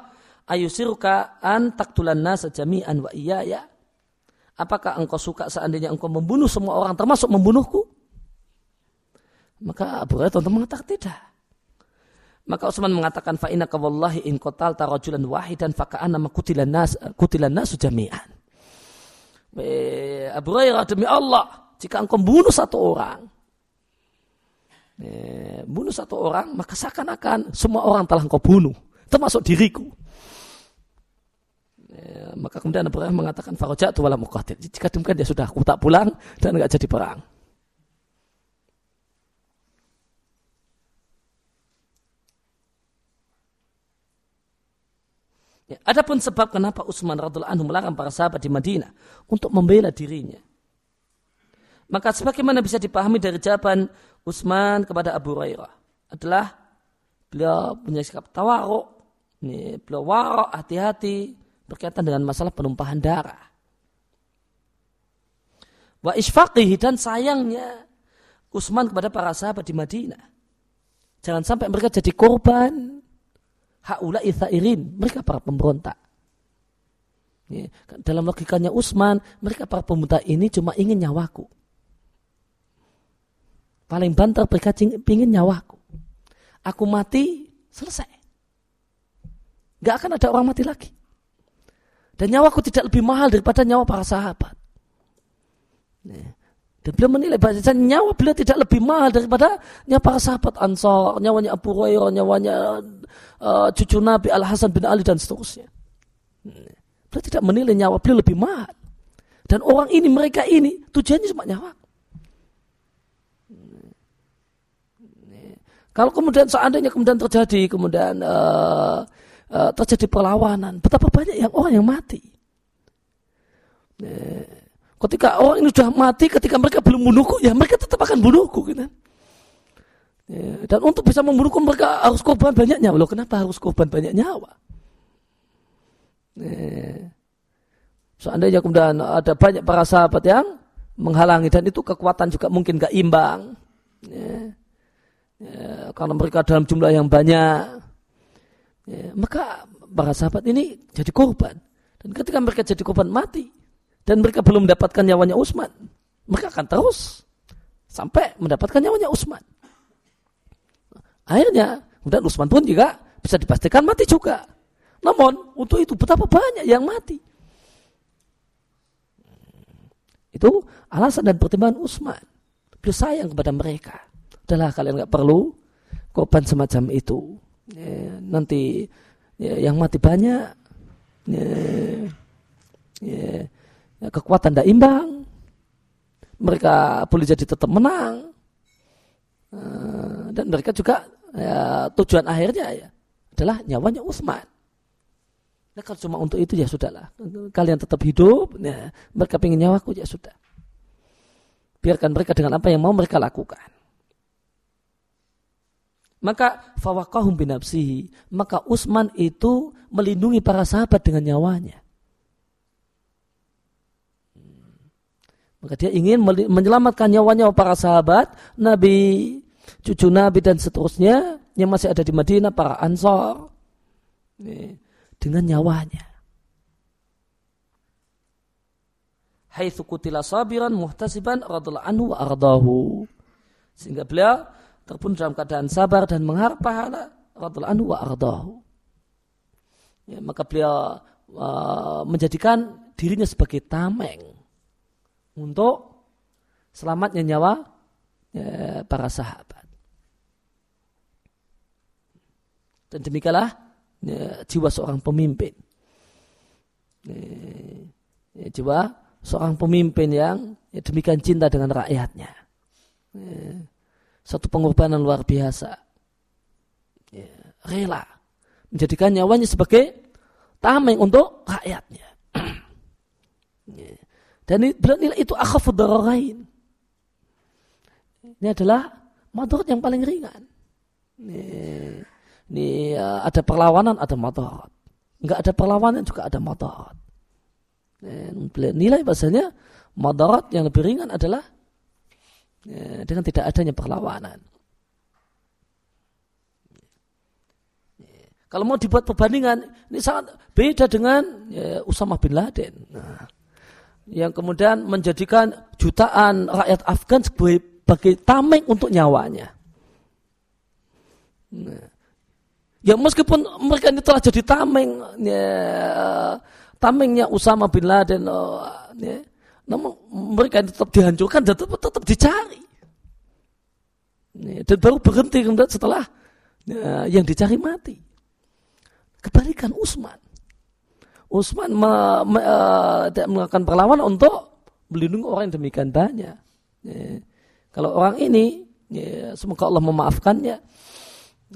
ayusiruka an taktulan nasa jami'an wa iya ya. Apakah engkau suka seandainya engkau membunuh semua orang termasuk membunuhku? Maka Abu Hurairah tentu mengatakan tidak. Maka Utsman mengatakan fa inna wallahi in qatal tarajulan wahidan fa ka'anna kutilan nas kutilan nas jami'an. Abu Hurairah demi Allah, jika engkau membunuh satu orang, bunuh satu orang, maka seakan-akan semua orang telah engkau bunuh, termasuk diriku. maka kemudian Abu Hurairah mengatakan farajatu wala muqatil. Jika demikian dia sudah aku tak pulang dan enggak jadi perang. Ya, adapun sebab kenapa Utsman radhiallahu anhu melarang para sahabat di Madinah untuk membela dirinya. Maka sebagaimana bisa dipahami dari jawaban Utsman kepada Abu Hurairah adalah beliau punya sikap tawaruk, ini beliau warok hati-hati berkaitan dengan masalah penumpahan darah. Wa isfaqihi dan sayangnya Utsman kepada para sahabat di Madinah. Jangan sampai mereka jadi korban haula ithairin, mereka para pemberontak. Ya, dalam logikanya Utsman, mereka para pemberontak ini cuma ingin nyawaku. Paling banter mereka ingin nyawaku. Aku mati, selesai. Gak akan ada orang mati lagi. Dan nyawaku tidak lebih mahal daripada nyawa para sahabat. Dan beliau menilai bahwa nyawa beliau tidak lebih mahal daripada nyawa para sahabat Ansar, nyawanya Abu Hurairah, nyawanya uh, cucu Nabi Al Hasan bin Ali dan seterusnya. Beliau tidak menilai nyawa beliau lebih mahal. Dan orang ini, mereka ini tujuannya cuma nyawa. Kalau kemudian seandainya kemudian terjadi kemudian uh, uh, terjadi perlawanan, betapa banyak yang orang yang mati. Ketika orang ini sudah mati, ketika mereka belum bunuhku, ya mereka tetap akan bunuhku. Gitu. Ya, dan untuk bisa membunuhku mereka harus korban banyak nyawa. Loh, kenapa harus korban banyak nyawa? Ya. Seandainya kemudian ada banyak para sahabat yang menghalangi dan itu kekuatan juga mungkin gak imbang. Ya. Ya, karena mereka dalam jumlah yang banyak. Ya, maka para sahabat ini jadi korban. Dan ketika mereka jadi korban mati, dan mereka belum mendapatkan nyawanya Utsman, mereka akan terus sampai mendapatkan nyawanya Utsman. Akhirnya, kemudian Utsman pun juga bisa dipastikan mati juga. Namun, untuk itu betapa banyak yang mati. Itu alasan dan pertimbangan Utsman. Beliau sayang kepada mereka. Adalah kalian nggak perlu korban semacam itu. Ya, nanti ya, yang mati banyak. Ya, ya, ya, kekuatan tidak imbang. Mereka boleh jadi tetap menang. Uh, dan mereka juga ya, tujuan akhirnya ya adalah nyawanya Utsman. Nah, kalau cuma untuk itu ya sudahlah. Kalian tetap hidup, ya, mereka ingin nyawaku ya sudah. Biarkan mereka dengan apa yang mau mereka lakukan. Maka fawakahum binapsihi. Maka Utsman itu melindungi para sahabat dengan nyawanya. Maka dia ingin menyelamatkan nyawanya para sahabat, Nabi, cucu Nabi dan seterusnya yang masih ada di Madinah, para Ansor dengan nyawanya. Hai kutila sabiran muhtasiban radhiallahu anhu wa ardahu. Sehingga beliau terpun dalam keadaan sabar dan mengharap pahala radhiallahu anhu wa ardahu. Ya, maka beliau uh, menjadikan dirinya sebagai tameng untuk selamatnya nyawa ya, para sahabat. Dan demikianlah ya, jiwa seorang pemimpin. Ya, jiwa seorang pemimpin yang ya, demikian cinta dengan rakyatnya. Ya, satu pengorbanan luar biasa. Ya, rela menjadikan nyawanya sebagai tameng untuk rakyatnya. ya. Dan beliau nilai itu akhafud dararain. Ini adalah madarat yang paling ringan. Ini, ini uh, ada perlawanan, ada madarat. Enggak ada perlawanan juga ada madarat. Beliau nilai bahasanya madarat yang lebih ringan adalah ya, dengan tidak adanya perlawanan. Kalau mau dibuat perbandingan, ini sangat beda dengan ya, Usama bin Laden. Nah, yang kemudian menjadikan jutaan rakyat Afgan sebagai tameng untuk nyawanya. Nah, ya meskipun mereka ini telah jadi tameng, ya, tamengnya Usama bin Laden, oh, ya, namun mereka ini tetap dihancurkan dan tetap, tetap dicari. Dan baru berhenti setelah ya, yang dicari mati. Kebalikan Utsman. Utsman me, me, uh, melakukan perlawanan untuk melindungi orang yang demikian banyak. Ya. Kalau orang ini, ya, semoga Allah memaafkannya,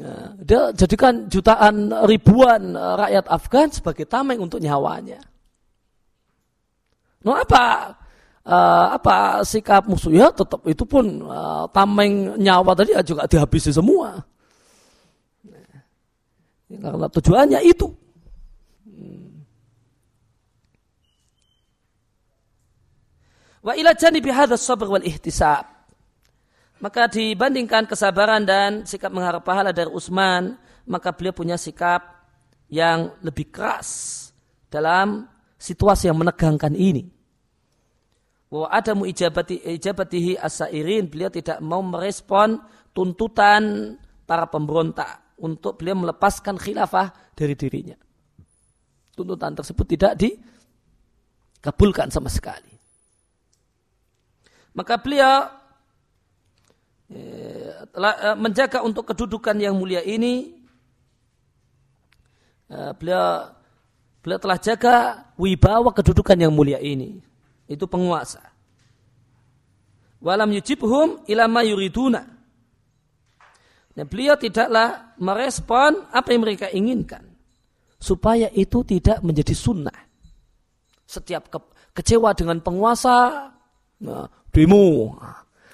ya, dia jadikan jutaan ribuan rakyat Afgan sebagai tameng untuk nyawanya. No apa? Uh, apa sikap musuh ya tetap itu pun uh, tameng nyawa tadi juga dihabisi semua. Ya, karena tujuannya itu. Wa ila janibi hadha sabr wal ihtisab. Maka dibandingkan kesabaran dan sikap mengharap pahala dari Utsman, maka beliau punya sikap yang lebih keras dalam situasi yang menegangkan ini. Wa adamu ijabati ijabatihi asairin, beliau tidak mau merespon tuntutan para pemberontak untuk beliau melepaskan khilafah dari dirinya. Tuntutan tersebut tidak dikabulkan sama sekali. Maka beliau eh, eh, menjaga untuk kedudukan yang mulia ini. Eh, beliau beliau telah jaga wibawa kedudukan yang mulia ini. Itu penguasa. Walam yujibhum ilama yuriduna dan beliau tidaklah merespon apa yang mereka inginkan. Supaya itu tidak menjadi sunnah. Setiap ke kecewa dengan penguasa, nah, demo.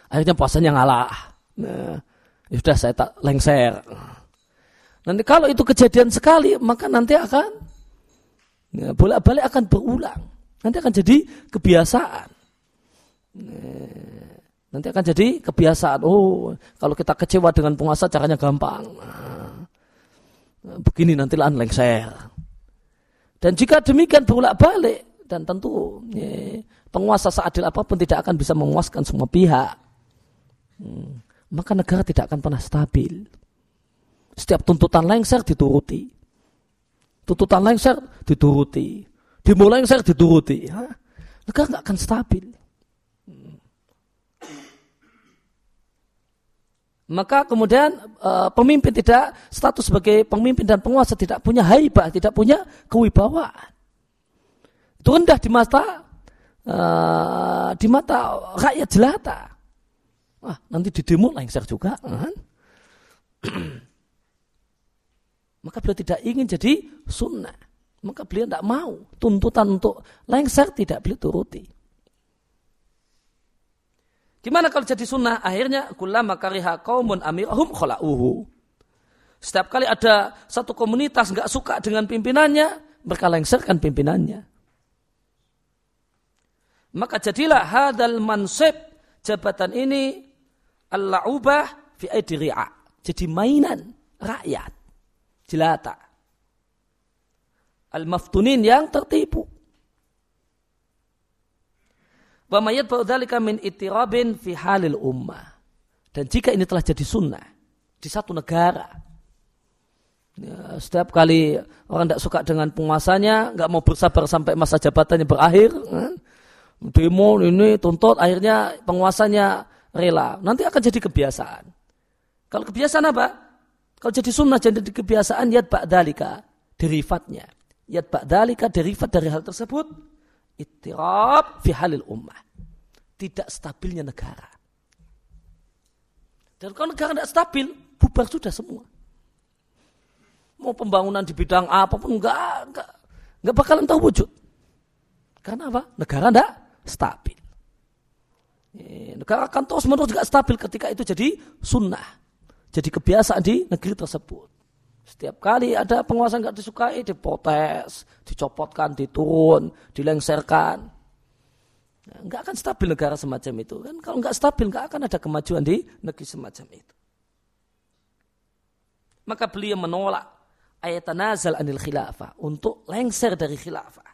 Akhirnya puasanya ngalah. Nah, ya sudah saya tak lengser. Nanti kalau itu kejadian sekali, maka nanti akan ya, bolak-balik akan berulang. Nanti akan jadi kebiasaan. Nah, Nanti akan jadi kebiasaan. Oh, kalau kita kecewa dengan penguasa caranya gampang. Nah, begini nanti lah lengser. Dan jika demikian bolak-balik dan tentu ya, penguasa seadil apa pun tidak akan bisa memuaskan semua pihak. Hmm, maka negara tidak akan pernah stabil. Setiap tuntutan lengser dituruti. Tuntutan lengser dituruti. Dimulai lengser dituruti. Hah? Negara nggak akan stabil. Maka kemudian uh, pemimpin tidak status sebagai pemimpin dan penguasa tidak punya haibah, tidak punya kewibawaan. Itu rendah di mata uh, di mata rakyat jelata. Wah, nanti di demo lengser juga. Kan? Maka beliau tidak ingin jadi sunnah. Maka beliau tidak mau. Tuntutan untuk lengser tidak beliau turuti. Gimana kalau jadi sunnah? Akhirnya kullama kariha qaumun amirahum khala'uhu. Setiap kali ada satu komunitas nggak suka dengan pimpinannya, mereka lengserkan pimpinannya. Maka jadilah hadal mansib jabatan ini al-la'ubah fi aidiri'a. Jadi mainan rakyat. Jelata. Al-maftunin yang tertipu. Wa mayat ba'udhalika min itirabin fi halil ummah. Dan jika ini telah jadi sunnah di satu negara, ya, setiap kali orang tidak suka dengan penguasanya, nggak mau bersabar sampai masa jabatannya berakhir, kan? demo ini tuntut, akhirnya penguasanya rela. Nanti akan jadi kebiasaan. Kalau kebiasaan apa? Kalau jadi sunnah jadi kebiasaan, yad ba'dalika, derivatnya. Yad ba'dalika, derivat dari hal tersebut, Ittirab fi halil ummah. Tidak stabilnya negara. Dan kalau negara tidak stabil, bubar sudah semua. Mau pembangunan di bidang apa pun enggak, enggak, enggak bakalan tahu wujud. Karena apa? Negara tidak stabil. Negara akan terus menerus juga stabil ketika itu jadi sunnah. Jadi kebiasaan di negeri tersebut. Setiap kali ada penguasa nggak disukai, diprotes, dicopotkan, diturun, dilengserkan. Nah, nggak akan stabil negara semacam itu kan? Kalau nggak stabil nggak akan ada kemajuan di negeri semacam itu. Maka beliau menolak ayatanazal anil khilafah untuk lengser dari khilafah.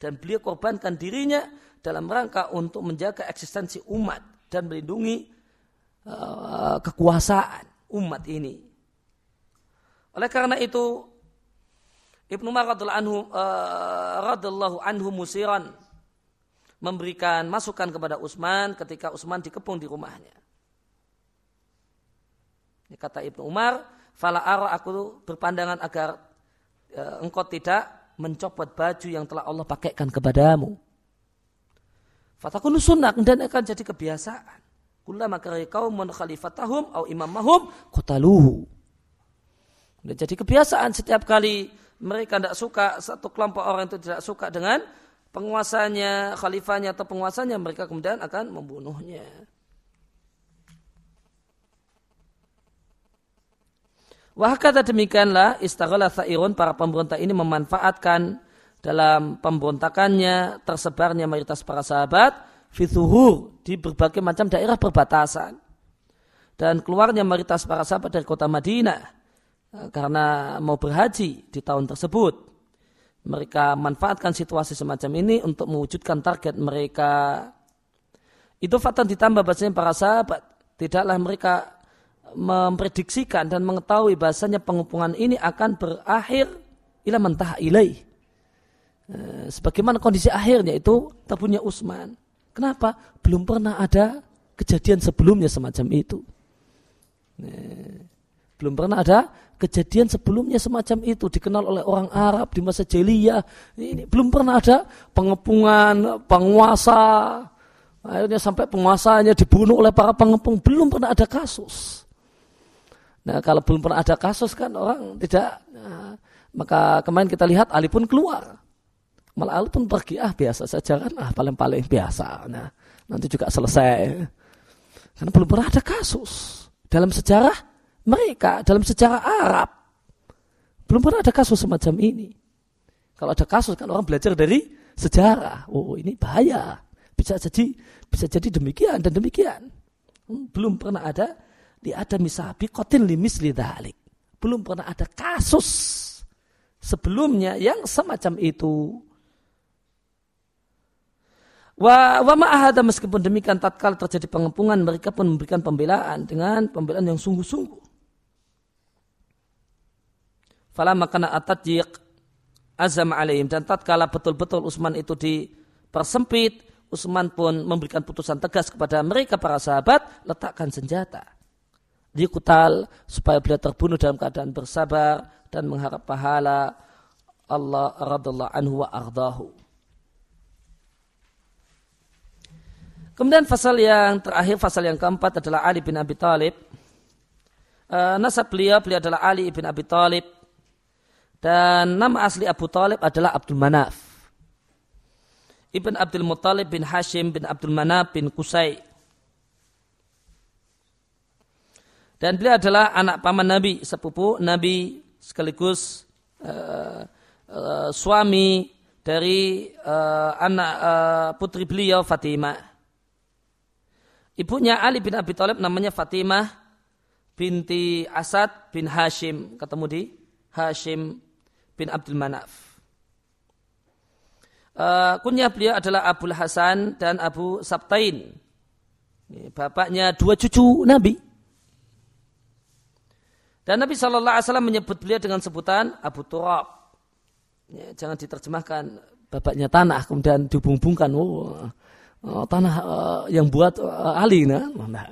Dan beliau korbankan dirinya dalam rangka untuk menjaga eksistensi umat dan melindungi uh, kekuasaan umat ini. Oleh karena itu Ibnu Umar radhiallahu anhu, uh, radhiallahu anhu musiran memberikan masukan kepada Utsman ketika Utsman dikepung di rumahnya. Ini kata Ibnu Umar, "Fala ara aku berpandangan agar uh, engkau tidak mencopot baju yang telah Allah pakaikan kepadamu." Fatakunu sunnah dan akan jadi kebiasaan. Kullama kari kaumun khalifatahum au imamahum kotaluhu. Jadi kebiasaan setiap kali mereka tidak suka, satu kelompok orang itu tidak suka dengan penguasanya, khalifahnya atau penguasanya, mereka kemudian akan membunuhnya. Wah kata demikianlah istaghala sa'irun para pemberontak ini memanfaatkan dalam pemberontakannya tersebarnya mayoritas para sahabat fituhur di berbagai macam daerah perbatasan dan keluarnya mayoritas para sahabat dari kota Madinah karena mau berhaji di tahun tersebut mereka manfaatkan situasi semacam ini untuk mewujudkan target mereka. Itu fatan ditambah bahasanya para sahabat. Tidaklah mereka memprediksikan dan mengetahui bahasanya pengupungan ini akan berakhir ila mentah ilai. Eh, sebagaimana kondisi akhirnya itu terpunya Usman. Kenapa? Belum pernah ada kejadian sebelumnya semacam itu. Eh, belum pernah ada kejadian sebelumnya semacam itu dikenal oleh orang Arab di masa jahiliyah. Ini belum pernah ada pengepungan penguasa. Akhirnya sampai penguasanya dibunuh oleh para pengepung. Belum pernah ada kasus. Nah kalau belum pernah ada kasus kan orang tidak. Nah, maka kemarin kita lihat Ali pun keluar. Malah Ali pun pergi ah biasa saja kan ah paling-paling biasa. Nah nanti juga selesai. Karena belum pernah ada kasus dalam sejarah mereka dalam sejarah Arab belum pernah ada kasus semacam ini. Kalau ada kasus kan orang belajar dari sejarah. Oh ini bahaya. Bisa jadi bisa jadi demikian dan demikian. Hmm, belum pernah ada di ada misabi kotin limis lidalik. Belum pernah ada kasus sebelumnya yang semacam itu. Wa, wa ma'ahada meskipun demikian tatkala terjadi pengepungan mereka pun memberikan pembelaan dengan pembelaan yang sungguh-sungguh. Fala makana atatjiq azam alaihim. Dan tatkala betul-betul Utsman itu dipersempit, Utsman pun memberikan putusan tegas kepada mereka para sahabat, letakkan senjata. Dikutal supaya beliau terbunuh dalam keadaan bersabar dan mengharap pahala Allah radallahu anhu wa ardahu. Kemudian fasal yang terakhir, fasal yang keempat adalah Ali bin Abi Thalib. Uh, nasab beliau, beliau adalah Ali bin Abi Thalib dan nama asli Abu Talib adalah Abdul Manaf. Ibn Abdul Muttalib bin Hashim bin Abdul Manaf bin Kusai. Dan beliau adalah anak paman Nabi, sepupu Nabi sekaligus uh, uh, suami dari uh, anak uh, putri beliau Fatimah. Ibunya Ali bin Abi Thalib namanya Fatimah binti Asad bin Hashim. Ketemu di Hashim bin Abdul Manaf. Uh, kunyah beliau adalah Abu Hasan dan Abu Sabtain. Bapaknya dua cucu Nabi. Dan Nabi Shallallahu Alaihi Wasallam menyebut beliau dengan sebutan Abu Turab. Ya, jangan diterjemahkan bapaknya tanah kemudian dihubung-hubungkan. Oh, oh, tanah uh, yang buat uh, Ali, nah. nah.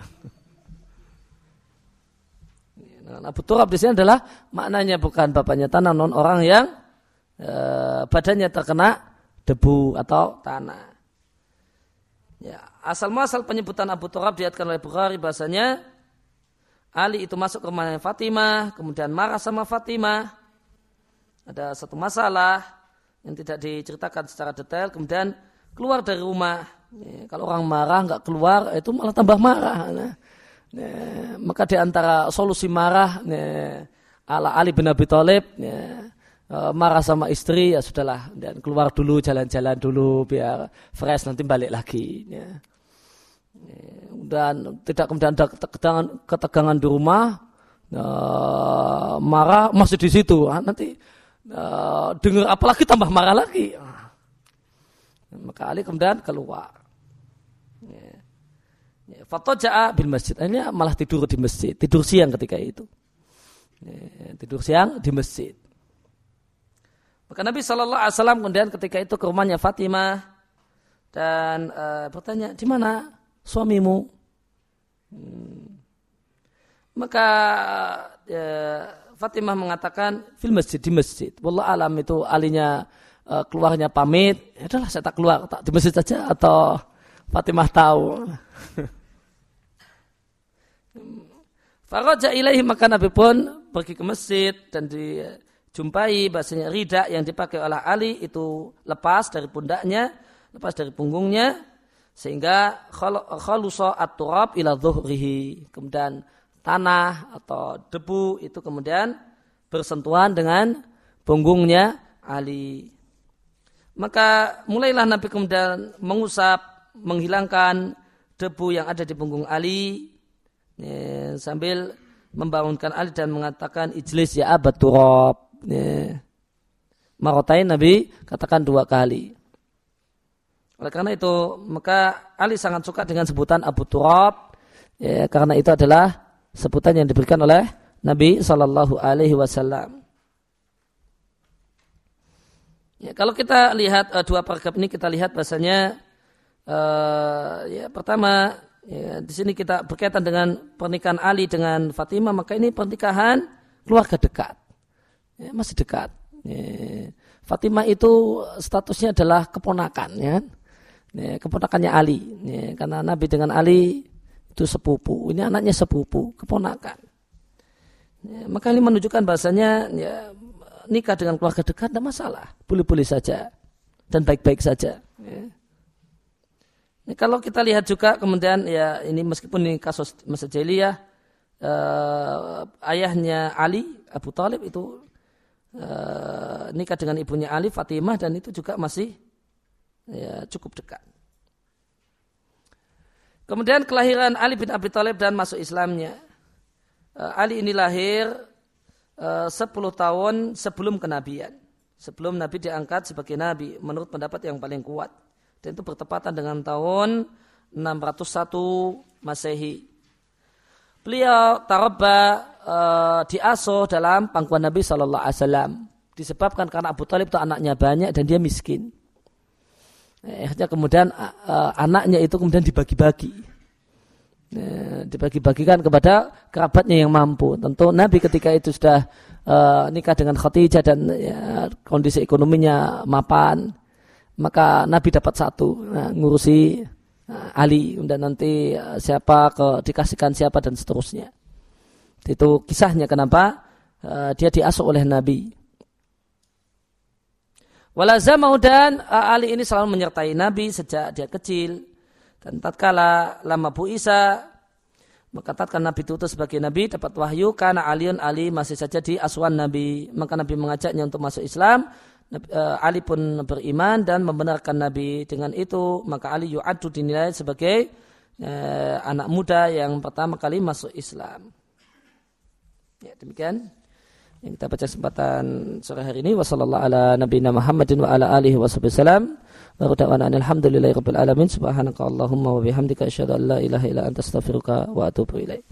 Nah, Abu Turab di sini adalah maknanya bukan bapaknya tanah, non orang yang e, badannya terkena debu atau tanah. Ya, asal muasal penyebutan Abu Turab diatkan oleh Bukhari bahasanya Ali itu masuk ke rumahnya Fatimah, kemudian marah sama Fatimah. Ada satu masalah yang tidak diceritakan secara detail, kemudian keluar dari rumah. Ya, kalau orang marah nggak keluar, itu malah tambah marah. Nah, Maka di antara solusi marah ala Ali bin Abi Thalib e, marah sama istri ya sudahlah dan keluar dulu jalan-jalan dulu biar fresh nanti balik lagi ya. dan tidak kemudian ada ketegangan, ketegangan di rumah uh, marah masih di situ. Ah, nanti uh, dengar apalagi tambah marah lagi. Ah. Maka Ali kemudian keluar. Fatoja'a bil masjid. Ini malah tidur di masjid. Tidur siang ketika itu. Ya, tidur siang di masjid. Maka Nabi Shallallahu Alaihi Wasallam kemudian ketika itu ke rumahnya Fatimah dan uh, bertanya di mana suamimu? Hmm. Maka ya, Fatimah mengatakan film masjid di masjid. Wallah alam itu alinya uh, keluarnya pamit. Ya udahlah saya tak keluar, tak di masjid saja atau Fatimah tahu. Faraja ilaihi maka Nabi pun pergi ke masjid dan dijumpai bahasanya rida yang dipakai oleh Ali itu lepas dari pundaknya, lepas dari punggungnya sehingga khalusa at-turab ila dhuhrihi. Kemudian tanah atau debu itu kemudian bersentuhan dengan punggungnya Ali. Maka mulailah Nabi kemudian mengusap, menghilangkan debu yang ada di punggung Ali ya, sambil membangunkan Ali dan mengatakan ijlis ya abad turab. Ya. Marotain Nabi katakan dua kali. Oleh karena itu, maka Ali sangat suka dengan sebutan Abu Turab, ya, karena itu adalah sebutan yang diberikan oleh Nabi Shallallahu Alaihi Wasallam. Ya, kalau kita lihat uh, dua paragraf ini, kita lihat bahasanya uh, ya pertama Ya, di sini kita berkaitan dengan pernikahan Ali dengan Fatimah, maka ini pernikahan keluarga dekat. Ya, masih dekat. Ya. Fatimah itu statusnya adalah keponakan, ya. ya keponakannya Ali. Ya, karena Nabi dengan Ali itu sepupu. Ini anaknya sepupu, keponakan. Ya, maka ini menunjukkan bahasanya ya, nikah dengan keluarga dekat tidak masalah. Boleh-boleh saja. Dan baik-baik saja. Ya. Ini kalau kita lihat juga kemudian ya ini meskipun ini kasus masa jahiliyah eh, ayahnya Ali Abu Talib itu eh, nikah dengan ibunya Ali Fatimah dan itu juga masih ya, cukup dekat. Kemudian kelahiran Ali bin Abi Thalib dan masuk Islamnya. Eh, Ali ini lahir eh, 10 tahun sebelum kenabian. Sebelum Nabi diangkat sebagai Nabi menurut pendapat yang paling kuat dan itu bertepatan dengan tahun 601 Masehi. Beliau tarabba e, diasuh dalam pangkuan Nabi Shallallahu Alaihi Wasallam disebabkan karena Abu Talib itu anaknya banyak dan dia miskin. Eh, akhirnya kemudian e, anaknya itu kemudian dibagi-bagi. E, dibagi-bagikan kepada kerabatnya yang mampu. Tentu Nabi ketika itu sudah e, nikah dengan Khadijah dan ya, kondisi ekonominya mapan maka Nabi dapat satu nah, ngurusi nah, Ali. Dan nanti uh, siapa ke dikasihkan siapa dan seterusnya. Itu kisahnya kenapa uh, dia diasuh oleh Nabi. Walazamau dan Ali ini selalu menyertai Nabi sejak dia kecil. Dan tatkala lama Bu Isa maka tatkala Nabi itu sebagai Nabi dapat wahyu karena Aliun Ali masih saja di asuhan Nabi. Maka Nabi mengajaknya untuk masuk Islam. Eh, Ali pun beriman dan membenarkan Nabi. Dengan itu maka Ali yu'adu dinilai sebagai eh, anak muda yang pertama kali masuk Islam. Ya, demikian yang kita baca kesempatan sore hari ini. Wasallallahu ala nabiyina Muhammadin wa ala alihi wasallam wa da'wana alhamdulillahi rabbil alamin. Subhanaka allahumma wa bihamdika asyhadu an la ilaha illa anta astaghfiruka wa atubu ilaik